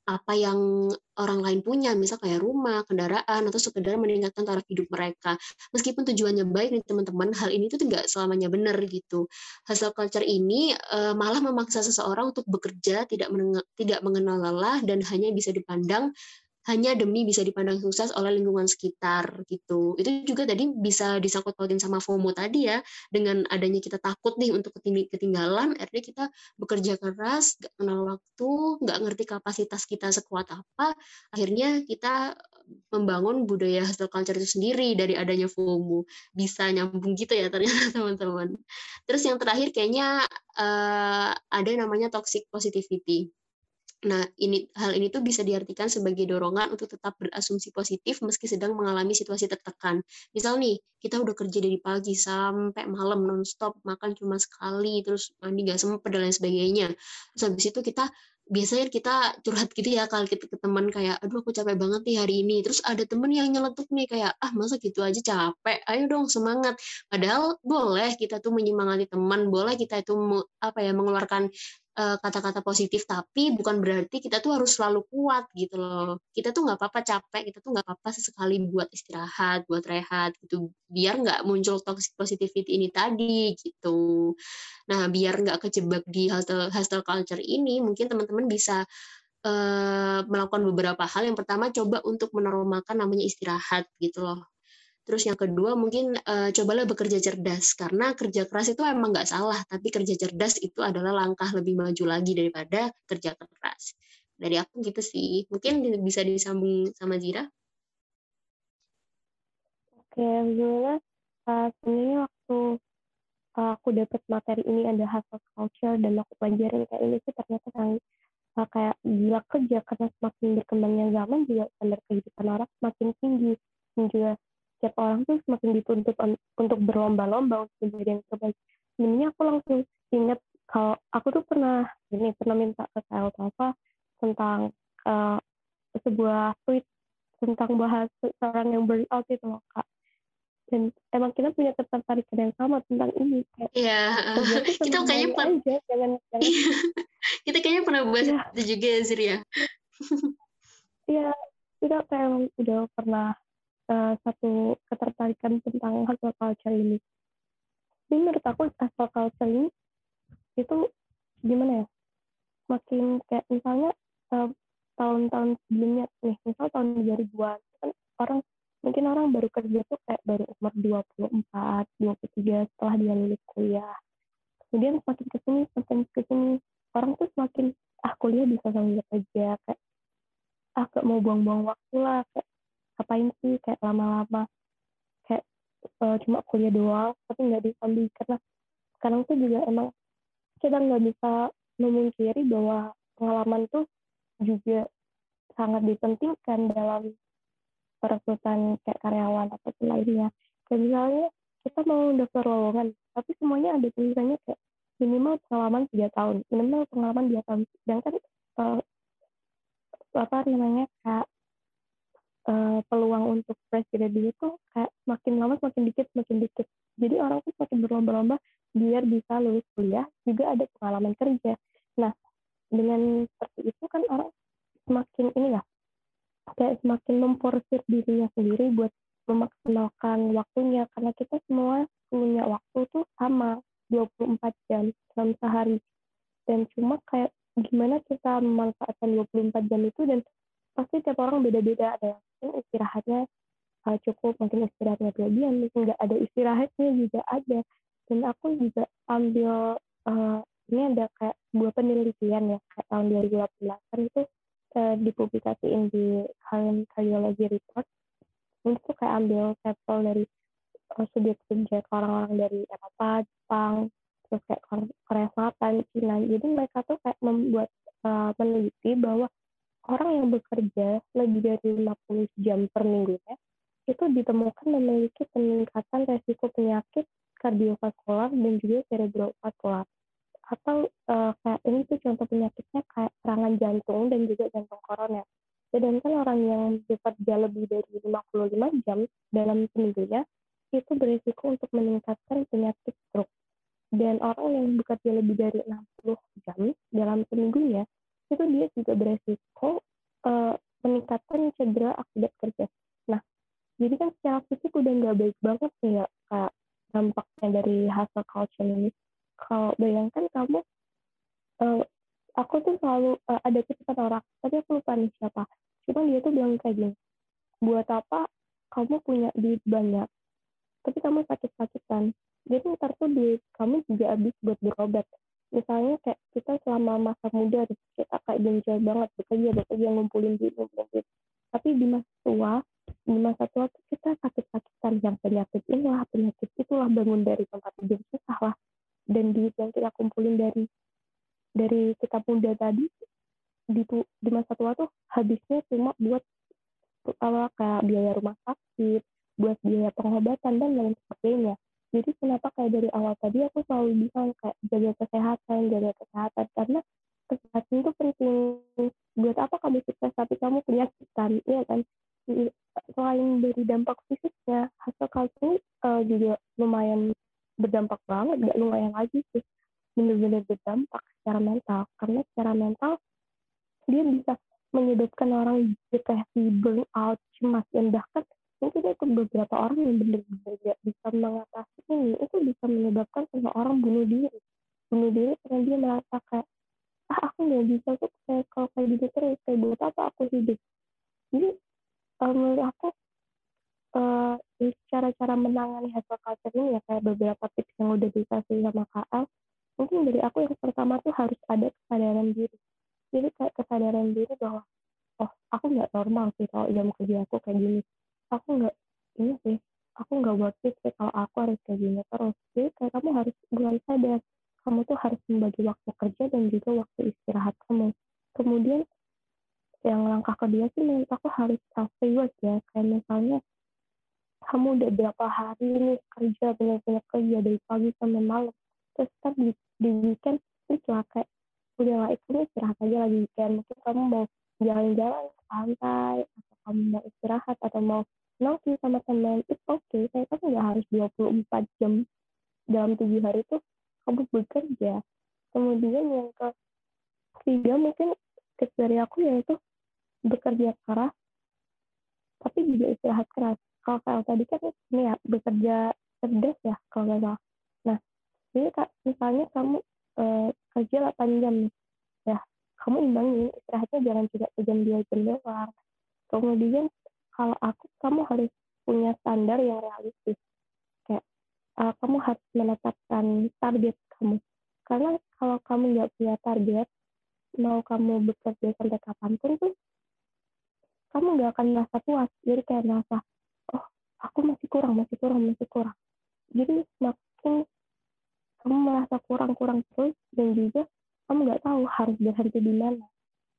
apa yang orang lain punya, misal kayak rumah, kendaraan, atau sekedar meningkatkan taraf hidup mereka. Meskipun tujuannya baik nih teman-teman, hal ini tuh tidak selamanya benar gitu. Hustle culture ini uh, malah memaksa seseorang untuk bekerja, tidak tidak mengenal lelah, dan hanya bisa dipandang hanya demi bisa dipandang sukses oleh lingkungan sekitar gitu. Itu juga tadi bisa disangkut pautin sama FOMO tadi ya, dengan adanya kita takut nih untuk ketinggalan, akhirnya kita bekerja keras, nggak kenal waktu, nggak ngerti kapasitas kita sekuat apa, akhirnya kita membangun budaya hustle culture itu sendiri dari adanya FOMO. Bisa nyambung gitu ya ternyata teman-teman. Terus yang terakhir kayaknya uh, ada namanya toxic positivity Nah, ini hal ini tuh bisa diartikan sebagai dorongan untuk tetap berasumsi positif meski sedang mengalami situasi tertekan. Misal nih, kita udah kerja dari pagi sampai malam nonstop, makan cuma sekali, terus mandi nggak sempet dan lain sebagainya. Terus habis itu kita biasanya kita curhat gitu ya kalau kita ke teman kayak aduh aku capek banget nih hari ini terus ada temen yang nyeletuk nih kayak ah masa gitu aja capek ayo dong semangat padahal boleh kita tuh menyemangati teman boleh kita itu apa ya mengeluarkan kata-kata positif tapi bukan berarti kita tuh harus selalu kuat gitu loh. Kita tuh nggak apa-apa capek kita tuh nggak apa-apa sesekali buat istirahat buat rehat gitu. Biar nggak muncul toxic positivity ini tadi gitu. Nah biar nggak kejebak di hustle, hustle culture ini mungkin teman-teman bisa uh, melakukan beberapa hal. Yang pertama coba untuk menormalkan namanya istirahat gitu loh Terus yang kedua mungkin uh, cobalah bekerja cerdas karena kerja keras itu emang nggak salah, tapi kerja cerdas itu adalah langkah lebih maju lagi daripada kerja keras. Dari aku gitu sih. Mungkin bisa disambung sama Zira. Oke, gimana? Uh, sebenarnya waktu uh, aku dapat materi ini ada hustle culture dan aku pelajarin kayak ini sih ternyata sangat uh, kayak gila kerja karena semakin berkembangnya zaman juga standar kehidupan orang semakin tinggi dan juga setiap orang tuh semakin dituntut untuk berlomba-lomba untuk menjadi yang terbaik. Ini aku langsung ingat kalau aku tuh pernah ini pernah minta ke Kak apa tentang uh, sebuah tweet tentang bahas seorang yang burnout itu loh kak dan emang kita punya ketertarikan yang sama tentang ini kayak iya kita kayaknya pernah jangan, jangan kita kayaknya pernah bahas ya. itu juga ya ya iya kita kayak udah pernah uh, satu ketertarikan tentang hustle culture ini ini menurut aku hustle culture ini itu gimana ya makin kayak misalnya uh, tahun-tahun sebelumnya nih misal tahun 2000-an kan orang mungkin orang baru kerja tuh kayak baru umur 24, 23 setelah dia lulus kuliah. Kemudian semakin ke sini, semakin ke sini, orang tuh semakin, ah kuliah bisa sambil kerja, kayak, ah gak mau buang-buang waktu lah, kayak, ngapain sih, kayak lama-lama, kayak uh, cuma kuliah doang, tapi nggak disambi, karena sekarang tuh juga emang kita nggak bisa memungkiri bahwa pengalaman tuh juga sangat dipentingkan dalam perekrutan kayak karyawan atau lainnya. Kayak misalnya kita mau daftar lowongan tapi semuanya ada tulisannya kayak minimal pengalaman tiga tahun minimal pengalaman dua tahun. Sedangkan uh, apa namanya kayak uh, peluang untuk fresh graduate itu kayak makin lama semakin dikit semakin dikit. Jadi orang tuh semakin berlomba-lomba biar bisa lulus kuliah juga ada pengalaman kerja. Nah dengan seperti itu kan orang semakin ini ya kayak semakin memporsir dirinya sendiri buat memaksimalkan waktunya karena kita semua punya waktu tuh sama 24 jam dalam sehari. Dan cuma kayak gimana kita memanfaatkan 24 jam itu dan pasti tiap orang beda-beda. Ada yang mungkin istirahatnya uh, cukup mungkin istirahatnya kelebihan mungkin nggak ada istirahatnya juga ada. Dan aku juga ambil uh, ini ada kayak sebuah penelitian ya kayak tahun 2018 itu uh, dipublikasiin di Current Cardiology Report. Ini tuh kayak ambil sampel dari uh, subjek-subjek orang-orang dari Eropa, Jepang, terus kayak Korea Selatan, Cina. Jadi mereka tuh kayak membuat uh, meneliti bahwa orang yang bekerja lebih dari 50 jam per minggunya itu ditemukan memiliki peningkatan resiko penyakit kardiovaskular dan juga cerebrovaskular atau uh, kayak ini tuh contoh penyakitnya kayak serangan jantung dan juga jantung koroner. Sedangkan orang yang bekerja lebih dari 55 jam dalam seminggunya itu berisiko untuk meningkatkan penyakit stroke. Dan orang yang bekerja lebih dari 60 jam dalam seminggunya itu dia juga berisiko uh, meningkatkan cedera akibat kerja. Nah, jadi kan secara fisik udah nggak baik banget nih ya kak dampaknya dari hasil culture ini. Kalau bayangkan kamu uh, aku tuh selalu uh, ada kecepatan orang tapi aku lupa nih siapa. Cuma dia tuh bilang kayak gini buat apa kamu punya duit banyak tapi kamu sakit-sakitan? Jadi ntar tuh duit kamu juga habis buat berobat misalnya kayak kita selama masa muda kita kayak gencar banget bekerja bekerja ngumpulin duit ngumpulin duit tapi di masa tua di masa tua tuh kita sakit-sakitan yang penyakit inilah penyakit itulah bangun dari tempat tidur susah lah dan duit yang kita kumpulin dari dari kita muda tadi di, di masa tua tuh habisnya cuma buat apa kayak biaya rumah sakit, buat biaya pengobatan dan lain sebagainya. Jadi kenapa kayak dari awal tadi aku selalu bilang kayak jaga kesehatan, jaga kesehatan karena kesehatan itu penting. Buat apa kamu sukses tapi kamu penyakitan, iya kan? Selain dari dampak fisiknya, hasil kalsium uh, juga lumayan berdampak banget nggak lumayan lagi sih bener-bener berdampak secara mental karena secara mental dia bisa menyebabkan orang depresi, burnout, cemas dan bahkan mungkin itu beberapa orang yang benar-benar tidak bisa mengatasi ini. Itu bisa menyebabkan seseorang bunuh diri. Bunuh diri karena dia merasa kayak ah aku nggak bisa tuh kayak kalau kayak gitu terus kayak buat apa aku hidup? Jadi um, menurut aku uh, cara-cara menangani hasil culture ini ya kayak beberapa tips yang udah dikasih sama KL mungkin dari aku yang pertama tuh harus ada kesadaran diri. Jadi kayak kesadaran diri bahwa oh aku nggak normal sih kalau jam kerja aku kayak gini aku nggak ini sih. Aku nggak worth it sih kalau aku harus kayak gini terus. Jadi kayak kamu harus mulai sadar kamu tuh harus membagi waktu kerja dan juga waktu istirahat kamu. Kemudian yang langkah kedua sih menurut aku harus self reward ya. Kayak misalnya kamu udah berapa hari ini kerja benar-benar kerja dari pagi sampai malam terus kan di, di weekend terus kayak udah lah itu istirahat aja lagi weekend. Mungkin kamu mau jalan-jalan ke pantai kamu mau istirahat atau mau nongki sama teman itu oke okay. saya kan nggak harus 24 jam dalam tujuh hari itu kamu bekerja. Kemudian yang ke tiga mungkin tips dari aku yaitu bekerja keras tapi juga istirahat keras. Kalau saya tadi kan ini ya bekerja cerdas ya kalau nggak salah. Nah jadi misalnya kamu eh, kerja 8 jam ya kamu imbangin istirahatnya jangan tidak sejam dua jam doang kemudian kalau aku kamu harus punya standar yang realistis. Kayak uh, kamu harus menetapkan target kamu. Karena kalau kamu nggak punya target mau kamu bekerja sampai kapan pun tuh kamu nggak akan merasa puas. Jadi kayak merasa oh aku masih kurang masih kurang masih kurang. Jadi semakin kamu merasa kurang-kurang terus dan juga kamu nggak tahu harus berhenti di mana.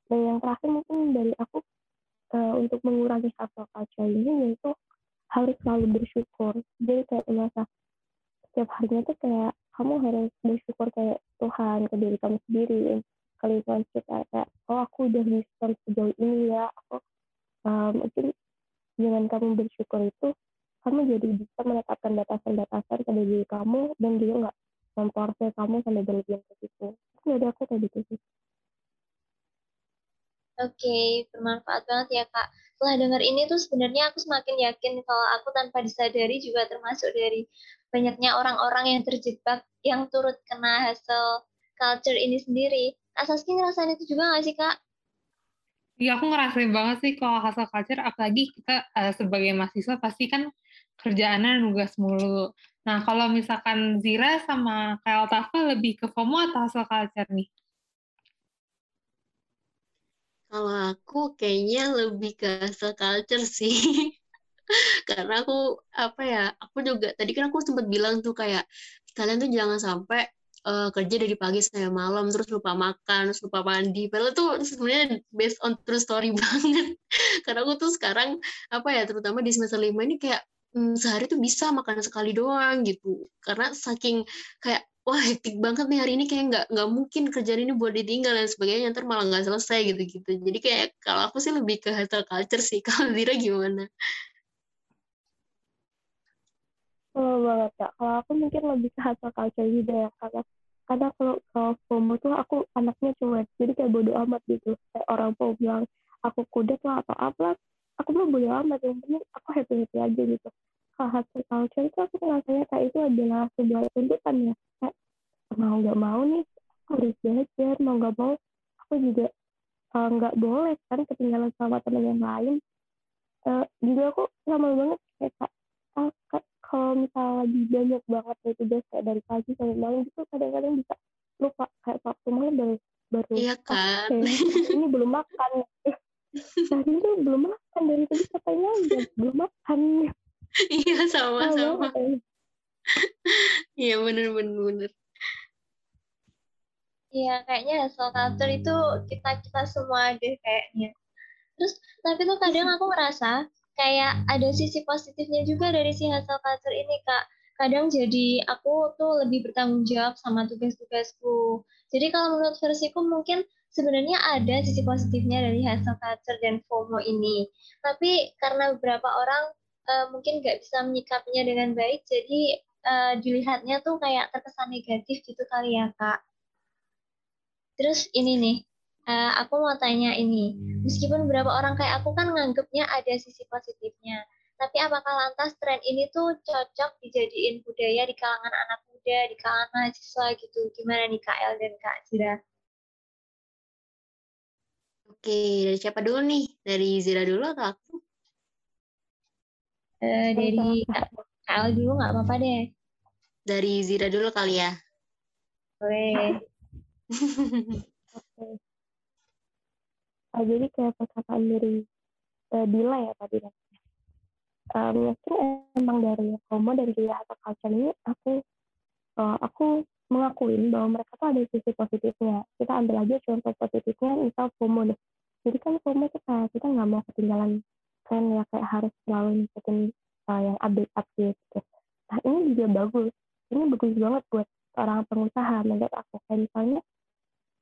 Dan yang terakhir mungkin dari aku uh, untuk mengurangi hustle culture ini yaitu harus selalu bersyukur. Jadi kayak merasa setiap harinya tuh kayak kamu harus bersyukur kayak Tuhan ke diri kamu sendiri ke lingkungan kita kayak oh aku udah bisa sejauh ini ya aku uh, mungkin dengan kamu bersyukur itu kamu jadi bisa menetapkan batasan-batasan pada diri kamu dan juga nggak memforce kamu sampai berlebihan ke situ itu dari aku kayak gitu sih Oke, bermanfaat banget ya Kak. Setelah dengar ini tuh sebenarnya aku semakin yakin kalau aku tanpa disadari juga termasuk dari banyaknya orang-orang yang terjebak yang turut kena hasil culture ini sendiri. Kak Saski ngerasain itu juga nggak sih Kak? Iya, aku ngerasain banget sih kalau hasil culture, apalagi kita uh, sebagai mahasiswa pasti kan kerjaannya nugas mulu. Nah, kalau misalkan Zira sama Kyle Tafa lebih ke FOMO atau hasil culture nih? Kalau aku kayaknya lebih ke hustle culture sih. Karena aku apa ya, aku juga tadi kan aku sempat bilang tuh kayak kalian tuh jangan sampai uh, kerja dari pagi sampai malam terus lupa makan, terus lupa mandi. Padahal tuh sebenarnya based on true story banget. Karena aku tuh sekarang apa ya, terutama di semester lima ini kayak hmm, sehari tuh bisa makan sekali doang gitu. Karena saking kayak wah hektik banget nih hari ini kayak nggak nggak mungkin kerjaan ini buat ditinggal dan sebagainya ntar malah nggak selesai gitu gitu jadi kayak kalau aku sih lebih ke hustle culture sih kalau Dira gimana? Oh banget ya kalau aku mungkin lebih ke hustle culture juga ya karena karena kalau kalau FOMO tuh aku anaknya cuek jadi kayak bodo amat gitu. Kayak orang mau bilang aku kudet lah atau apa aku mah bodo amat yang penting aku happy happy aja gitu kalau hustle culture itu aku rasanya kayak itu adalah sebuah tuntutan ya. Kayak mau nggak mau nih harus belajar. Mau nggak mau aku juga uh, nggak boleh kan ketinggalan sama teman yang lain. Uh, juga aku lama banget kayak kak, kak kalau misalnya lagi banyak banget nih tugas kayak dari pagi sampai malam gitu kadang-kadang bisa lupa kayak waktu malam baru baru iya kan okay, ini belum makan. Tadi itu belum makan dari tadi katanya belum makan iya sama sama iya bener bener bener Iya, kayaknya hustle culture itu kita-kita semua deh kayaknya. Terus, tapi tuh kadang aku ngerasa kayak ada sisi positifnya juga dari si hustle culture ini, Kak. Kadang jadi aku tuh lebih bertanggung jawab sama tugas-tugasku. Jadi kalau menurut versiku mungkin sebenarnya ada sisi positifnya dari hustle culture dan FOMO ini. Tapi karena beberapa orang uh, mungkin nggak bisa menyikapinya dengan baik, jadi uh, dilihatnya tuh kayak terkesan negatif gitu kali ya, Kak. Terus ini nih, uh, aku mau tanya ini. Meskipun beberapa orang kayak aku kan nganggapnya ada sisi positifnya, tapi apakah lantas tren ini tuh cocok dijadiin budaya di kalangan anak muda, di kalangan mahasiswa gitu? Gimana nih Kak El dan Kak Zira? Oke, dari siapa dulu nih? Dari Zira dulu atau aku? Uh, dari Kak dulu nggak apa-apa deh. Dari Zira dulu kali ya. Boleh. Oke. Uh, jadi kayak perkataan dari uh, Dila ya tadi kan. Um, mungkin emang dari Romo dan juga atau culture ini aku uh, aku mengakuin bahwa mereka tuh ada sisi positifnya. Kita ambil aja contoh positifnya misal FOMO deh. Jadi kan FOMO itu kayak kita nggak mau ketinggalan tren ya kayak harus selalu ngikutin uh, yang update update gitu. Nah ini juga bagus. Ini bagus banget buat orang pengusaha menurut aku. Kayak misalnya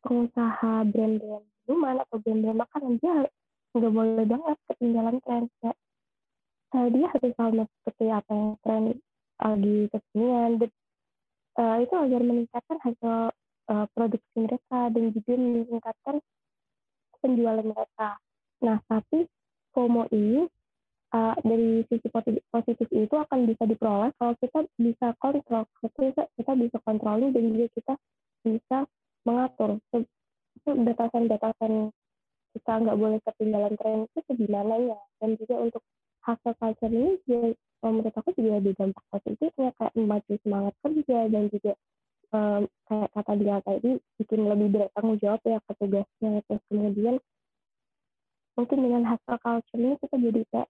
pengusaha brand-brand minuman atau brand-brand makanan dia nggak boleh banget ketinggalan tren kayak uh, dia harus selalu seperti apa yang tren lagi kekinian uh, itu agar meningkatkan hasil uh, produksi mereka dan juga meningkatkan penjualan mereka. Nah, tapi FOMO ini uh, dari sisi positif, positif itu akan bisa diperoleh kalau kita bisa kontrol, kita, kita bisa kontrolin dan juga kita bisa mengatur. Batasan-batasan kita nggak boleh ketinggalan tren itu gimana ya? Dan juga untuk hasil culture ini juga menurut aku juga ada dampak positifnya kayak memacu semangat kerja dan juga um, kayak kata dia tadi bikin lebih bertanggung jawab ya petugasnya terus kemudian mungkin dengan hasil culture ini kita jadi kayak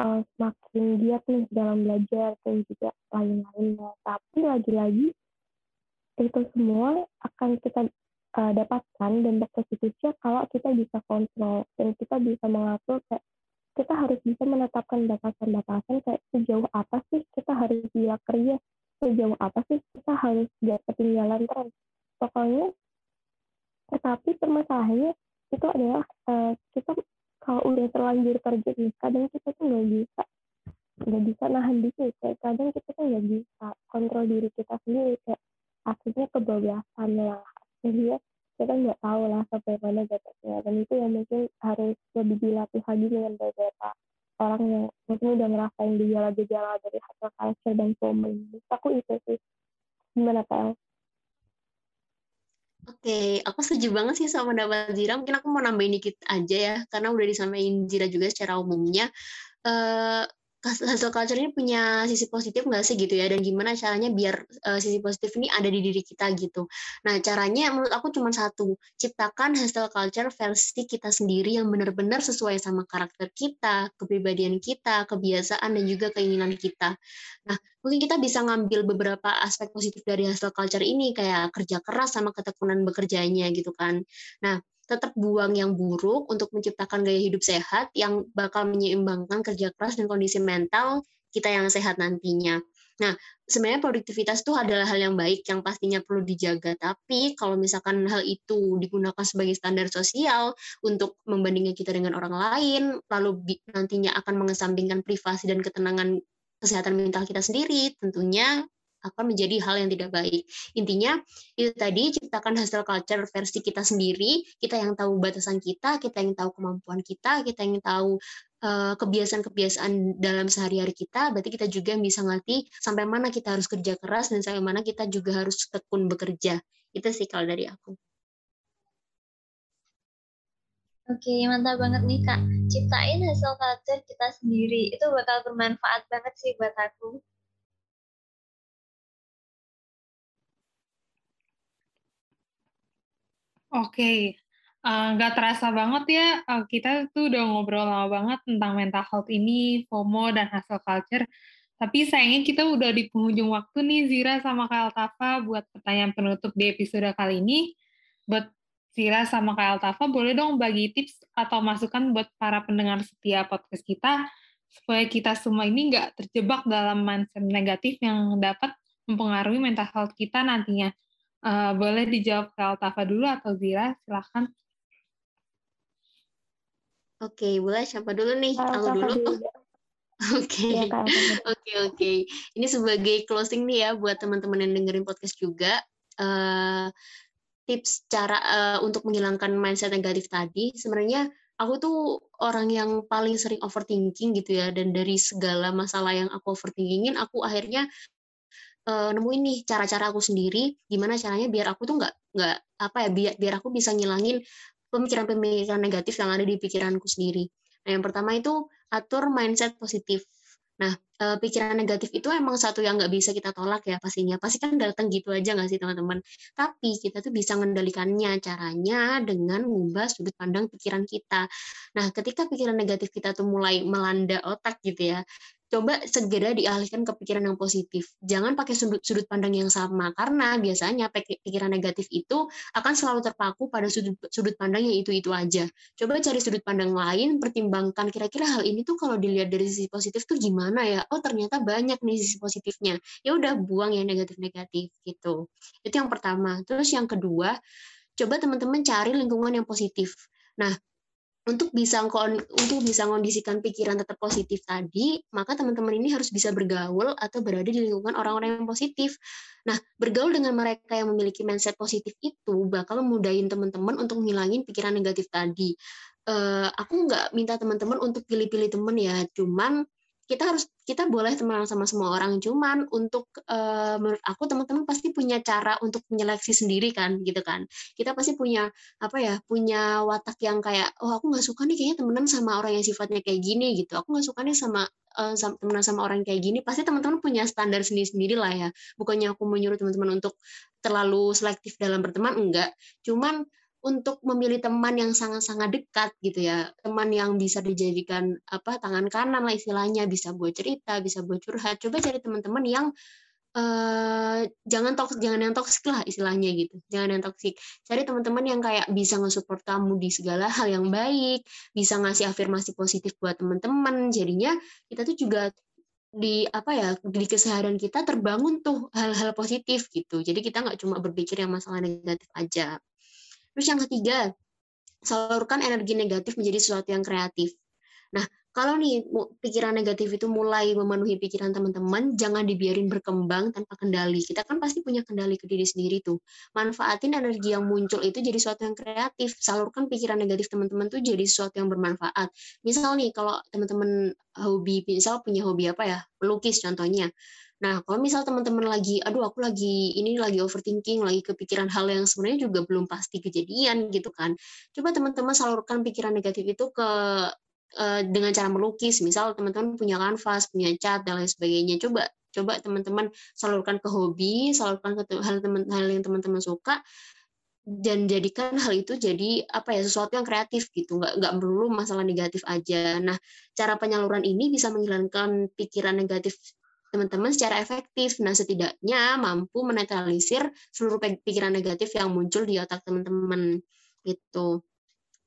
uh, semakin giat nih dalam belajar dan juga lain-lainnya. Tapi lagi-lagi itu semua akan kita uh, dapatkan dampak positifnya kalau kita bisa kontrol dan kita bisa mengatur kayak kita harus bisa menetapkan batasan-batasan kayak sejauh apa sih kita harus bila kerja sejauh apa sih kita harus gak ketinggalan tren pokoknya tetapi permasalahannya itu adalah uh, kita kalau udah terlanjur kerja nih kadang kita tuh nggak bisa nggak bisa nahan diri kayak kadang kita tuh nggak bisa kontrol diri kita sendiri kayak akhirnya kebablasan lah akhirnya kita nggak tahu lah sampai mana batasnya dan itu yang mungkin harus lebih dilatih lagi dengan beberapa orang yang mungkin udah ngerasain gejala-gejala dari hasil culture dan FOMO. Aku itu sih. Gimana, Kak? Oke, aku setuju banget sih sama pendapat Zira. Mungkin aku mau nambahin dikit aja ya, karena udah disampaikan Zira juga secara umumnya. Uh, hustle culture ini punya sisi positif nggak sih gitu ya? Dan gimana caranya biar uh, sisi positif ini ada di diri kita gitu. Nah caranya menurut aku cuma satu ciptakan hustle culture versi kita sendiri yang benar-benar sesuai sama karakter kita kepribadian kita kebiasaan dan juga keinginan kita. Nah mungkin kita bisa ngambil beberapa aspek positif dari hustle culture ini kayak kerja keras sama ketekunan bekerjanya gitu kan. Nah tetap buang yang buruk untuk menciptakan gaya hidup sehat yang bakal menyeimbangkan kerja keras dan kondisi mental kita yang sehat nantinya. Nah, sebenarnya produktivitas itu adalah hal yang baik yang pastinya perlu dijaga. Tapi kalau misalkan hal itu digunakan sebagai standar sosial untuk membandingkan kita dengan orang lain, lalu nantinya akan mengesampingkan privasi dan ketenangan kesehatan mental kita sendiri, tentunya akan menjadi hal yang tidak baik. Intinya itu tadi ciptakan hustle culture versi kita sendiri, kita yang tahu batasan kita, kita yang tahu kemampuan kita, kita yang tahu uh, kebiasaan-kebiasaan dalam sehari-hari kita, berarti kita juga bisa ngerti sampai mana kita harus kerja keras dan sampai mana kita juga harus tekun bekerja. Itu sih kalau dari aku. Oke, mantap banget nih Kak. Ciptain hasil culture kita sendiri. Itu bakal bermanfaat banget sih buat aku. Oke, uh, nggak terasa banget ya, uh, kita tuh udah ngobrol lama banget tentang mental health ini, FOMO, dan hustle culture. Tapi sayangnya kita udah di penghujung waktu nih, Zira sama Kak Altafa, buat pertanyaan penutup di episode kali ini. Buat Zira sama Kak Altafa, boleh dong bagi tips atau masukan buat para pendengar setia podcast kita, supaya kita semua ini nggak terjebak dalam mindset negatif yang dapat mempengaruhi mental health kita nantinya. Uh, boleh dijawab ke Altafa dulu atau Zira, silahkan. Oke, boleh siapa dulu nih? Aku dulu. Oke, iya, oke, oke. Ini sebagai closing nih ya buat teman-teman yang dengerin podcast juga. Uh, tips cara uh, untuk menghilangkan mindset negatif tadi, sebenarnya aku tuh orang yang paling sering overthinking gitu ya, dan dari segala masalah yang aku overthinkingin, aku akhirnya uh, nemuin nih cara-cara aku sendiri gimana caranya biar aku tuh nggak nggak apa ya biar biar aku bisa ngilangin pemikiran-pemikiran negatif yang ada di pikiranku sendiri. Nah yang pertama itu atur mindset positif. Nah, uh, pikiran negatif itu emang satu yang nggak bisa kita tolak ya pastinya. Pasti kan datang gitu aja nggak sih teman-teman? Tapi kita tuh bisa mengendalikannya. Caranya dengan mengubah sudut pandang pikiran kita. Nah, ketika pikiran negatif kita tuh mulai melanda otak gitu ya, coba segera dialihkan ke pikiran yang positif. Jangan pakai sudut sudut pandang yang sama karena biasanya pikiran negatif itu akan selalu terpaku pada sudut sudut pandang yang itu-itu aja. Coba cari sudut pandang lain, pertimbangkan kira-kira hal ini tuh kalau dilihat dari sisi positif tuh gimana ya? Oh, ternyata banyak nih sisi positifnya. Ya udah buang yang negatif-negatif gitu. Itu yang pertama. Terus yang kedua, coba teman-teman cari lingkungan yang positif. Nah, untuk bisa untuk bisa mengondisikan pikiran tetap positif tadi, maka teman-teman ini harus bisa bergaul atau berada di lingkungan orang-orang yang positif. Nah, bergaul dengan mereka yang memiliki mindset positif itu bakal memudahin teman-teman untuk menghilangin pikiran negatif tadi. Uh, aku nggak minta teman-teman untuk pilih-pilih teman ya, cuman kita harus kita boleh teman sama semua orang cuman untuk uh, menurut aku teman-teman pasti punya cara untuk menyeleksi sendiri kan gitu kan. Kita pasti punya apa ya punya watak yang kayak oh aku nggak suka nih kayaknya temenan sama orang yang sifatnya kayak gini gitu. Aku nggak suka nih sama uh, temenan sama orang kayak gini. Pasti teman-teman punya standar sendiri-sendiri lah ya. Bukannya aku menyuruh teman-teman untuk terlalu selektif dalam berteman enggak. Cuman untuk memilih teman yang sangat-sangat dekat gitu ya. Teman yang bisa dijadikan apa tangan kanan lah istilahnya. Bisa buat cerita bisa buat curhat. Coba cari teman-teman yang uh, jangan toksik jangan yang toksik lah istilahnya gitu. Jangan yang toksik. Cari teman-teman yang kayak bisa nge-support kamu di segala hal yang baik. Bisa ngasih afirmasi positif buat teman-teman. Jadinya kita tuh juga di apa ya di keseharian kita terbangun tuh hal-hal positif gitu. Jadi kita nggak cuma berpikir yang masalah negatif aja Terus yang ketiga, salurkan energi negatif menjadi sesuatu yang kreatif. Nah, kalau nih pikiran negatif itu mulai memenuhi pikiran teman-teman, jangan dibiarin berkembang tanpa kendali. Kita kan pasti punya kendali ke diri sendiri tuh. Manfaatin energi yang muncul itu jadi sesuatu yang kreatif. Salurkan pikiran negatif teman-teman tuh jadi sesuatu yang bermanfaat. Misal nih, kalau teman-teman hobi, misal punya hobi apa ya, pelukis contohnya. Nah, kalau misal teman-teman lagi, aduh aku lagi ini lagi overthinking, lagi kepikiran hal yang sebenarnya juga belum pasti kejadian gitu kan. Coba teman-teman salurkan pikiran negatif itu ke uh, dengan cara melukis. Misal teman-teman punya kanvas, punya cat dan lain sebagainya. Coba coba teman-teman salurkan ke hobi, salurkan ke hal teman hal yang teman-teman suka dan jadikan hal itu jadi apa ya sesuatu yang kreatif gitu nggak nggak perlu masalah negatif aja nah cara penyaluran ini bisa menghilangkan pikiran negatif teman-teman secara efektif. Nah, setidaknya mampu menetralisir seluruh pikiran negatif yang muncul di otak teman-teman. Gitu.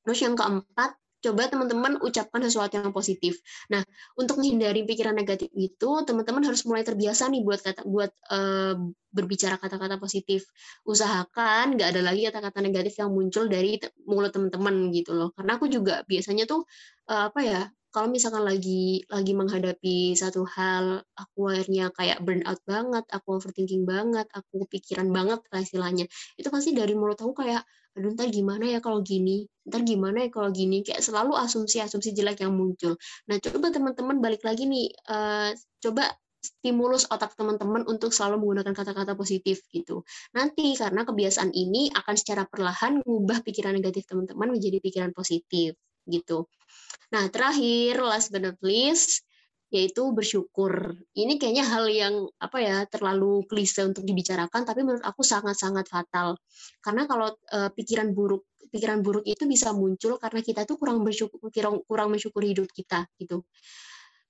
Terus yang keempat, coba teman-teman ucapkan sesuatu yang positif. Nah, untuk menghindari pikiran negatif itu, teman-teman harus mulai terbiasa nih buat kata buat uh, berbicara kata-kata positif. Usahakan nggak ada lagi kata-kata negatif yang muncul dari mulut teman-teman gitu loh. Karena aku juga biasanya tuh uh, apa ya kalau misalkan lagi lagi menghadapi satu hal aku akhirnya kayak burn out banget aku overthinking banget aku kepikiran banget lah istilahnya. Itu pasti dari mulut aku kayak aduh ntar gimana ya kalau gini? Ntar gimana ya kalau gini? Kayak selalu asumsi-asumsi jelek yang muncul. Nah coba teman-teman balik lagi nih uh, coba stimulus otak teman-teman untuk selalu menggunakan kata-kata positif gitu. Nanti karena kebiasaan ini akan secara perlahan mengubah pikiran negatif teman-teman menjadi pikiran positif gitu. Nah, terakhir last but not least yaitu bersyukur. Ini kayaknya hal yang apa ya terlalu klise untuk dibicarakan, tapi menurut aku sangat-sangat fatal. Karena kalau uh, pikiran buruk pikiran buruk itu bisa muncul karena kita tuh kurang bersyukur kurang, kurang mensyukuri hidup kita gitu.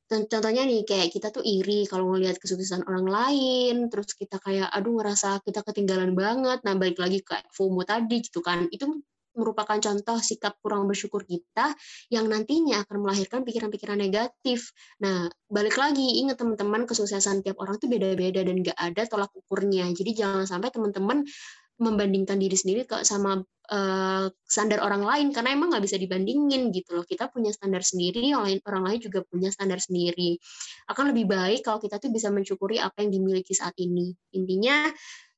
Contohnya nih kayak kita tuh iri kalau ngelihat kesuksesan orang lain, terus kita kayak aduh ngerasa kita ketinggalan banget. Nah, balik lagi kayak FOMO tadi gitu kan. Itu merupakan contoh sikap kurang bersyukur kita yang nantinya akan melahirkan pikiran-pikiran negatif. Nah, balik lagi, ingat teman-teman, kesuksesan tiap orang itu beda-beda dan nggak ada tolak ukurnya. Jadi jangan sampai teman-teman membandingkan diri sendiri ke sama uh, standar orang lain karena emang nggak bisa dibandingin gitu loh kita punya standar sendiri orang lain orang lain juga punya standar sendiri akan lebih baik kalau kita tuh bisa mensyukuri apa yang dimiliki saat ini intinya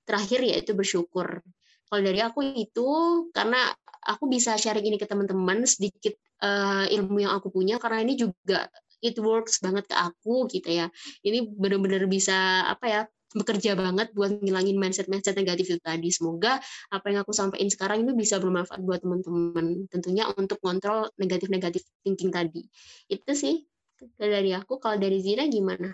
terakhir yaitu bersyukur kalau dari aku itu karena aku bisa sharing ini ke teman-teman sedikit uh, ilmu yang aku punya karena ini juga it works banget ke aku gitu ya. Ini benar-benar bisa apa ya bekerja banget buat ngilangin mindset-mindset negatif itu tadi. Semoga apa yang aku sampaikan sekarang ini bisa bermanfaat buat teman-teman. Tentunya untuk kontrol negatif-negatif thinking tadi. Itu sih dari aku kalau dari Zina gimana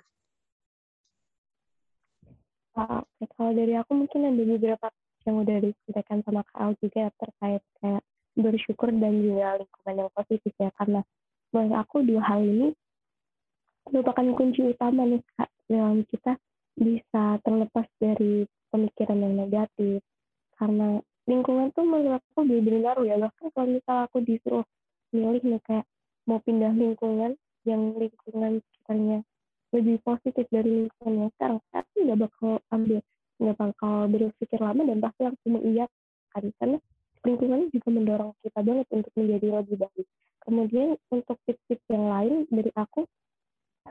kalau dari aku mungkin ada beberapa yang udah disampaikan sama Kak juga terkait kayak bersyukur dan juga lingkungan yang positif ya. Karena menurut aku dua hal ini merupakan kunci utama nih Kak dalam kita bisa terlepas dari pemikiran yang negatif. Karena lingkungan tuh menurut aku benar-benar ya. Bahkan kalau misal aku disuruh milih nih kayak mau pindah lingkungan yang lingkungan sekitarnya lebih positif dari lingkungan yang sekarang tapi nggak bakal ambil nggak bakal berpikir lama dan pasti langsung mengiyakan karena lingkungan juga mendorong kita banget untuk menjadi lebih baik. Kemudian untuk tips-tips yang lain dari aku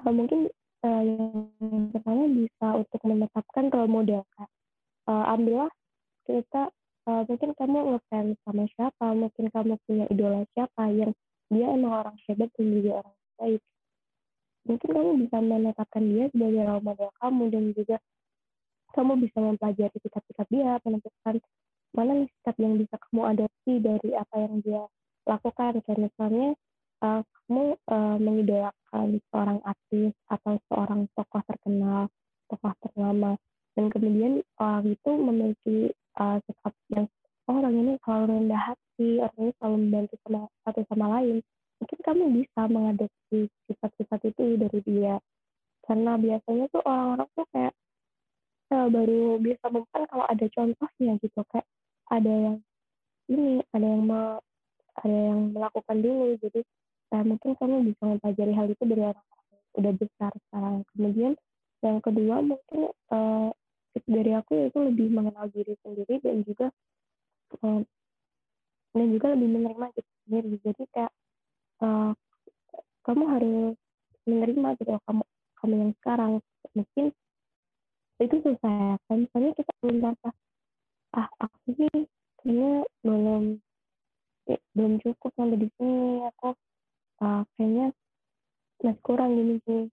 uh, mungkin uh, yang pertama bisa untuk menetapkan role model kak. Uh, ambillah kita uh, mungkin kamu ngefans sama siapa mungkin kamu punya idola siapa yang dia emang orang hebat dan juga orang baik. Mungkin kamu bisa menetapkan dia sebagai role model kamu dan juga kamu bisa mempelajari sikap-sikap dia, menentukan mana nih sikap yang bisa kamu adopsi dari apa yang dia lakukan. Kayak misalnya uh, kamu uh, mengidolakan seorang artis atau seorang tokoh terkenal, tokoh ternama, dan kemudian orang itu memiliki uh, sikap yang oh, orang ini selalu rendah hati, orang ini selalu membantu sama satu sama lain. Mungkin kamu bisa mengadopsi sifat-sifat itu dari dia. Karena biasanya tuh orang-orang tuh kayak uh, baru bisa mempan kalau ada contohnya gitu kayak ada yang ini ada yang me, ada yang melakukan dulu. Jadi uh, mungkin kamu bisa mempelajari hal itu dari orang orang udah besar sekarang. Kemudian yang kedua mungkin uh, dari aku itu lebih mengenal diri sendiri dan juga uh, dan juga lebih menerima diri sendiri. Jadi kayak uh, kamu harus menerima gitu kamu kamu yang sekarang. Mungkin itu susah kan misalnya kita belum merasa ah aku sih kayaknya belum ya, belum cukup sampai di sini aku uh, kayaknya masih kurang gini sih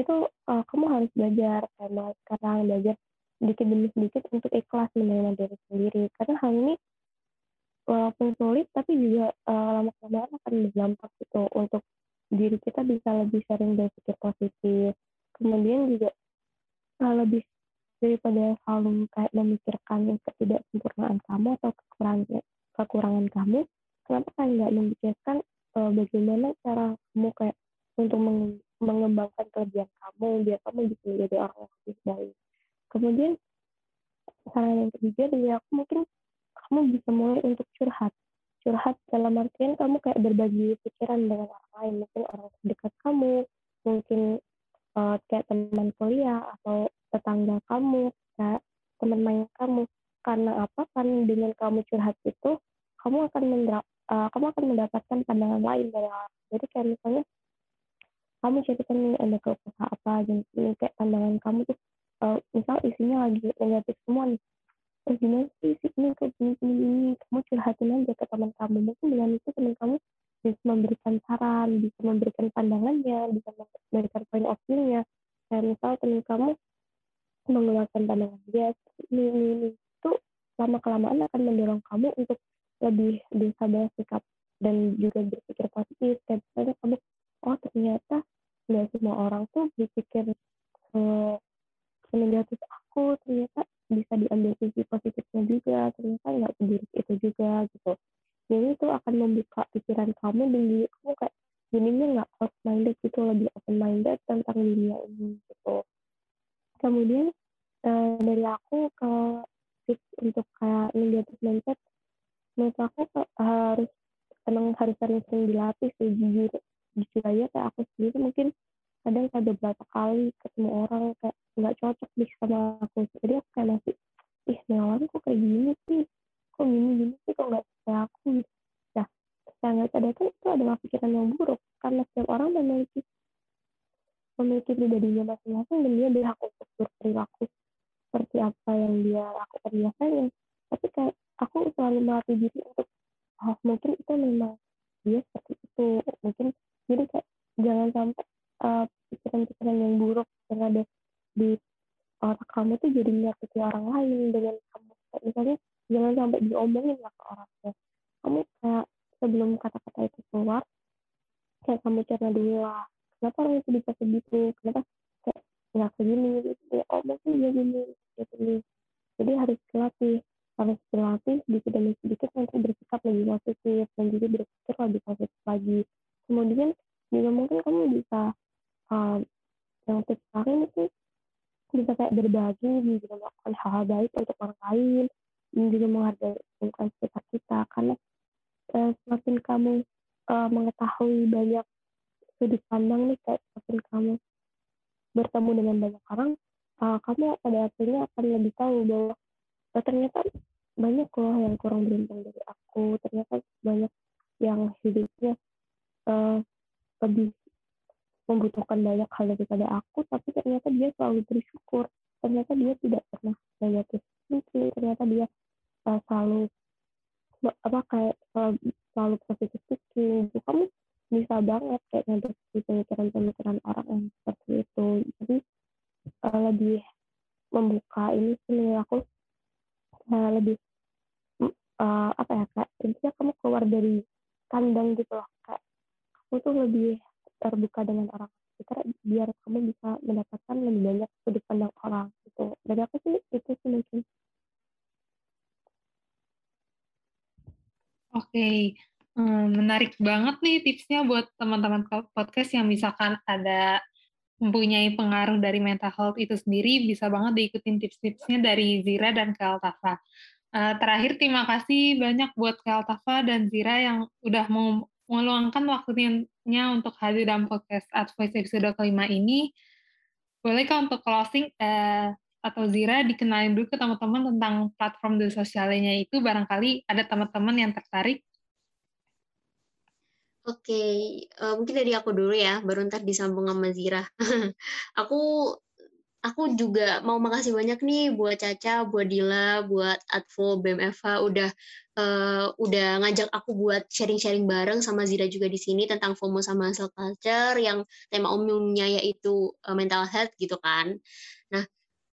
itu uh, kamu harus belajar kayak sekarang belajar sedikit demi sedikit untuk ikhlas menerima diri sendiri. Karena hal ini walaupun sulit tapi juga uh, lama kelamaan akan berdampak gitu untuk diri kita bisa lebih sering berpikir positif. Kemudian juga uh, lebih daripada selalu kayak memikirkan ketidaksempurnaan kamu atau kekurangan kekurangan kamu kenapa kalian nggak memikirkan uh, bagaimana cara kamu kayak untuk mengembangkan kelebihan kamu biar kamu bisa menjadi orang yang lebih baik. Kemudian saran yang ketiga dari aku mungkin kamu bisa mulai untuk curhat. Curhat dalam artian kamu kayak berbagi pikiran dengan orang lain mungkin orang terdekat kamu mungkin uh, kayak teman kuliah atau tetangga kamu kayak teman main kamu. Karena apa? Kan dengan kamu curhat itu kamu akan mendap uh, kamu akan mendapatkan pandangan lain dari orang. Jadi kayak misalnya kamu cerita nih ada ke apa ini kayak pandangan kamu tuh uh, misal isinya lagi negatif semua nih. Oh gimana sih si ini kayak gini gini gini. Kamu curhatin aja ke teman kamu. Mungkin dengan itu teman kamu bisa memberikan saran bisa memberikan pandangannya bisa memberikan poin of view-nya. Kayak misal teman kamu mengeluarkan pandangan dia ini ini ini itu lama kelamaan akan mendorong kamu untuk lebih bisa bersikap dan juga berpikir positif. Kayak misalnya kamu oh ternyata nggak semua orang tuh berpikir eh, negatif aku. Ternyata bisa diambil sisi positifnya juga. Ternyata nggak seburuk itu juga gitu. Jadi itu akan membuka pikiran kamu dan kamu kayak jadinya nggak close minded gitu lebih open minded tentang dunia ini kemudian uh, dari aku ke tips untuk kayak negatif mindset menurut aku harus emang harus sering-sering dilatih sih jujur jujur aja kayak aku sendiri mungkin kadang kayak beberapa kali ketemu orang kayak nggak cocok nih sama aku. Jadi aku kayak masih ih nih kok kayak gini sih? Kok gini gini sih? Kok nggak kayak aku? Gitu nah saya nggak sadar kan itu adalah pikiran yang buruk karena setiap orang memiliki memiliki pribadinya masing-masing dan dia berhak untuk berperilaku seperti apa yang dia lakukan biasanya. Tapi kayak aku selalu melatih diri untuk oh mungkin itu memang dia seperti itu. Mungkin jadi kayak jangan sampai eh, pikiran-pikiran yang buruk yang ada di otak kamu tuh jadi menyakiti orang lain dengan kamu. Misalnya jangan sampai diomongin lah ke orangnya kamu kayak sebelum kata-kata itu keluar kayak kamu cerna dulu lah kenapa orang itu bisa begitu kenapa kayak nggak begini gitu ya oh mungkin dia gini gitu jadi harus dilatih harus dilatih sedikit demi sedikit nanti bersikap lebih positif dan juga berpikir lebih positif lagi. Kemudian juga mungkin kamu bisa um, yang tips lain sih bisa kayak berbagi juga melakukan hal-hal baik untuk orang lain dan juga menghargai lingkungan sekitar kita. Karena uh, semakin kamu uh, mengetahui banyak sudut pandang nih kayak semakin kamu. Bertemu dengan banyak orang uh, kamu pada akhirnya akan lebih tahu bahwa oh, ternyata banyak loh yang kurang beruntung dari aku. Ternyata banyak yang hidupnya uh, lebih membutuhkan banyak hal daripada aku tapi ternyata dia selalu bersyukur. Ternyata dia tidak pernah negatif thinking. Ternyata dia uh, selalu apa kayak selalu, selalu positif thinking. Kamu bisa banget kayak ngedeteksi pemikiran-pemikiran orang yang seperti itu. Jadi uh, lebih membuka ini sih aku uh, lebih uh, apa ya kak intinya kamu keluar dari kandang gitu loh. Kayak kamu tuh lebih terbuka dengan orang sekitar biar kamu bisa mendapatkan lebih banyak sudut pandang orang gitu. Dari aku sih itu sih mungkin. Oke, okay. Hmm, menarik banget nih tipsnya buat teman-teman podcast yang misalkan ada mempunyai pengaruh dari mental health itu sendiri, bisa banget diikutin tips-tipsnya dari Zira dan Kaltafa. Uh, terakhir, terima kasih banyak buat Kaltafa dan Zira yang udah mau meluangkan waktunya untuk hadir dalam podcast Advice episode kelima ini. Bolehkah untuk closing uh, atau Zira dikenalin dulu ke teman-teman tentang platform di sosialnya itu, barangkali ada teman-teman yang tertarik? Oke, okay. uh, eh, mungkin dari aku dulu ya, baru ntar disambung sama Zira. aku aku juga mau makasih banyak nih buat Caca, buat Dila, buat Advo, BMFH udah uh, udah ngajak aku buat sharing-sharing bareng sama Zira juga di sini tentang FOMO sama hustle culture yang tema umumnya yaitu uh, mental health gitu kan. Nah,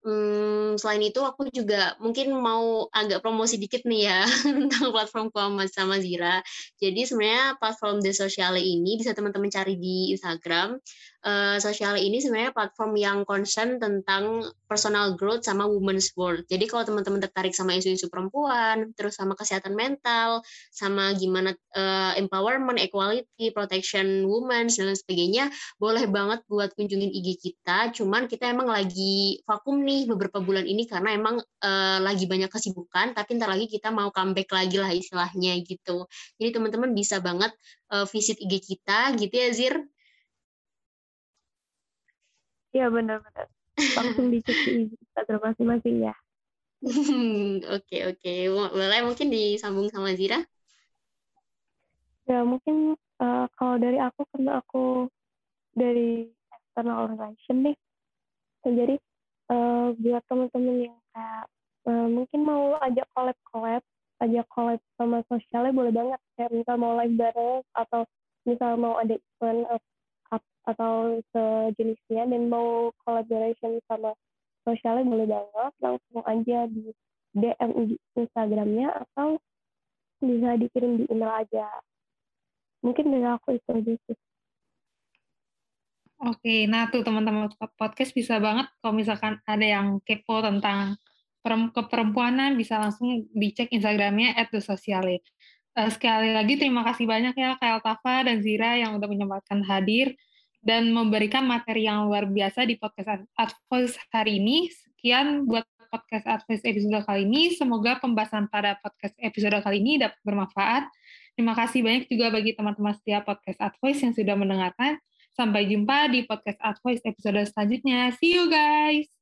Hmm, selain itu aku juga mungkin mau agak promosi dikit nih ya tentang platform Kuamas sama Zira. Jadi sebenarnya platform The Sociale ini bisa teman-teman cari di Instagram. Uh, Sociale ini sebenarnya platform yang concern tentang personal growth sama women's world. Jadi kalau teman-teman tertarik sama isu-isu perempuan, terus sama kesehatan mental, sama gimana uh, empowerment, equality, protection women dan sebagainya, boleh banget buat kunjungin IG kita. Cuman kita emang lagi vakum nih nih beberapa bulan ini karena emang uh, lagi banyak kesibukan, tapi ntar lagi kita mau comeback lagi lah istilahnya gitu. Jadi teman-teman bisa banget uh, visit IG kita gitu ya Zir. Iya benar-benar. Langsung dicek di Instagram masing-masing ya. Oke oke, boleh mungkin disambung sama Zira? Ya mungkin uh, kalau dari aku karena aku dari external organization nih, jadi uh, buat teman-teman yang kayak uh, mungkin mau ajak collab collab ajak collab sama sosialnya boleh banget. Kayak misal mau live bareng atau misal mau ada event atau sejenisnya dan mau collaboration sama sosialnya boleh banget. Langsung aja di DM Instagramnya atau bisa dikirim di email aja. Mungkin dari aku itu aja sih Oke, nah tuh teman-teman podcast bisa banget kalau misalkan ada yang kepo tentang keperempuanan bisa langsung dicek Instagramnya @sosiale. Uh, sekali lagi terima kasih banyak ya Kak Tafa dan Zira yang udah menyempatkan hadir dan memberikan materi yang luar biasa di podcast Advice hari ini. Sekian buat podcast Advice episode kali ini. Semoga pembahasan pada podcast episode kali ini dapat bermanfaat. Terima kasih banyak juga bagi teman-teman setiap podcast Advice yang sudah mendengarkan. Sampai jumpa di podcast Advice episode selanjutnya. See you guys!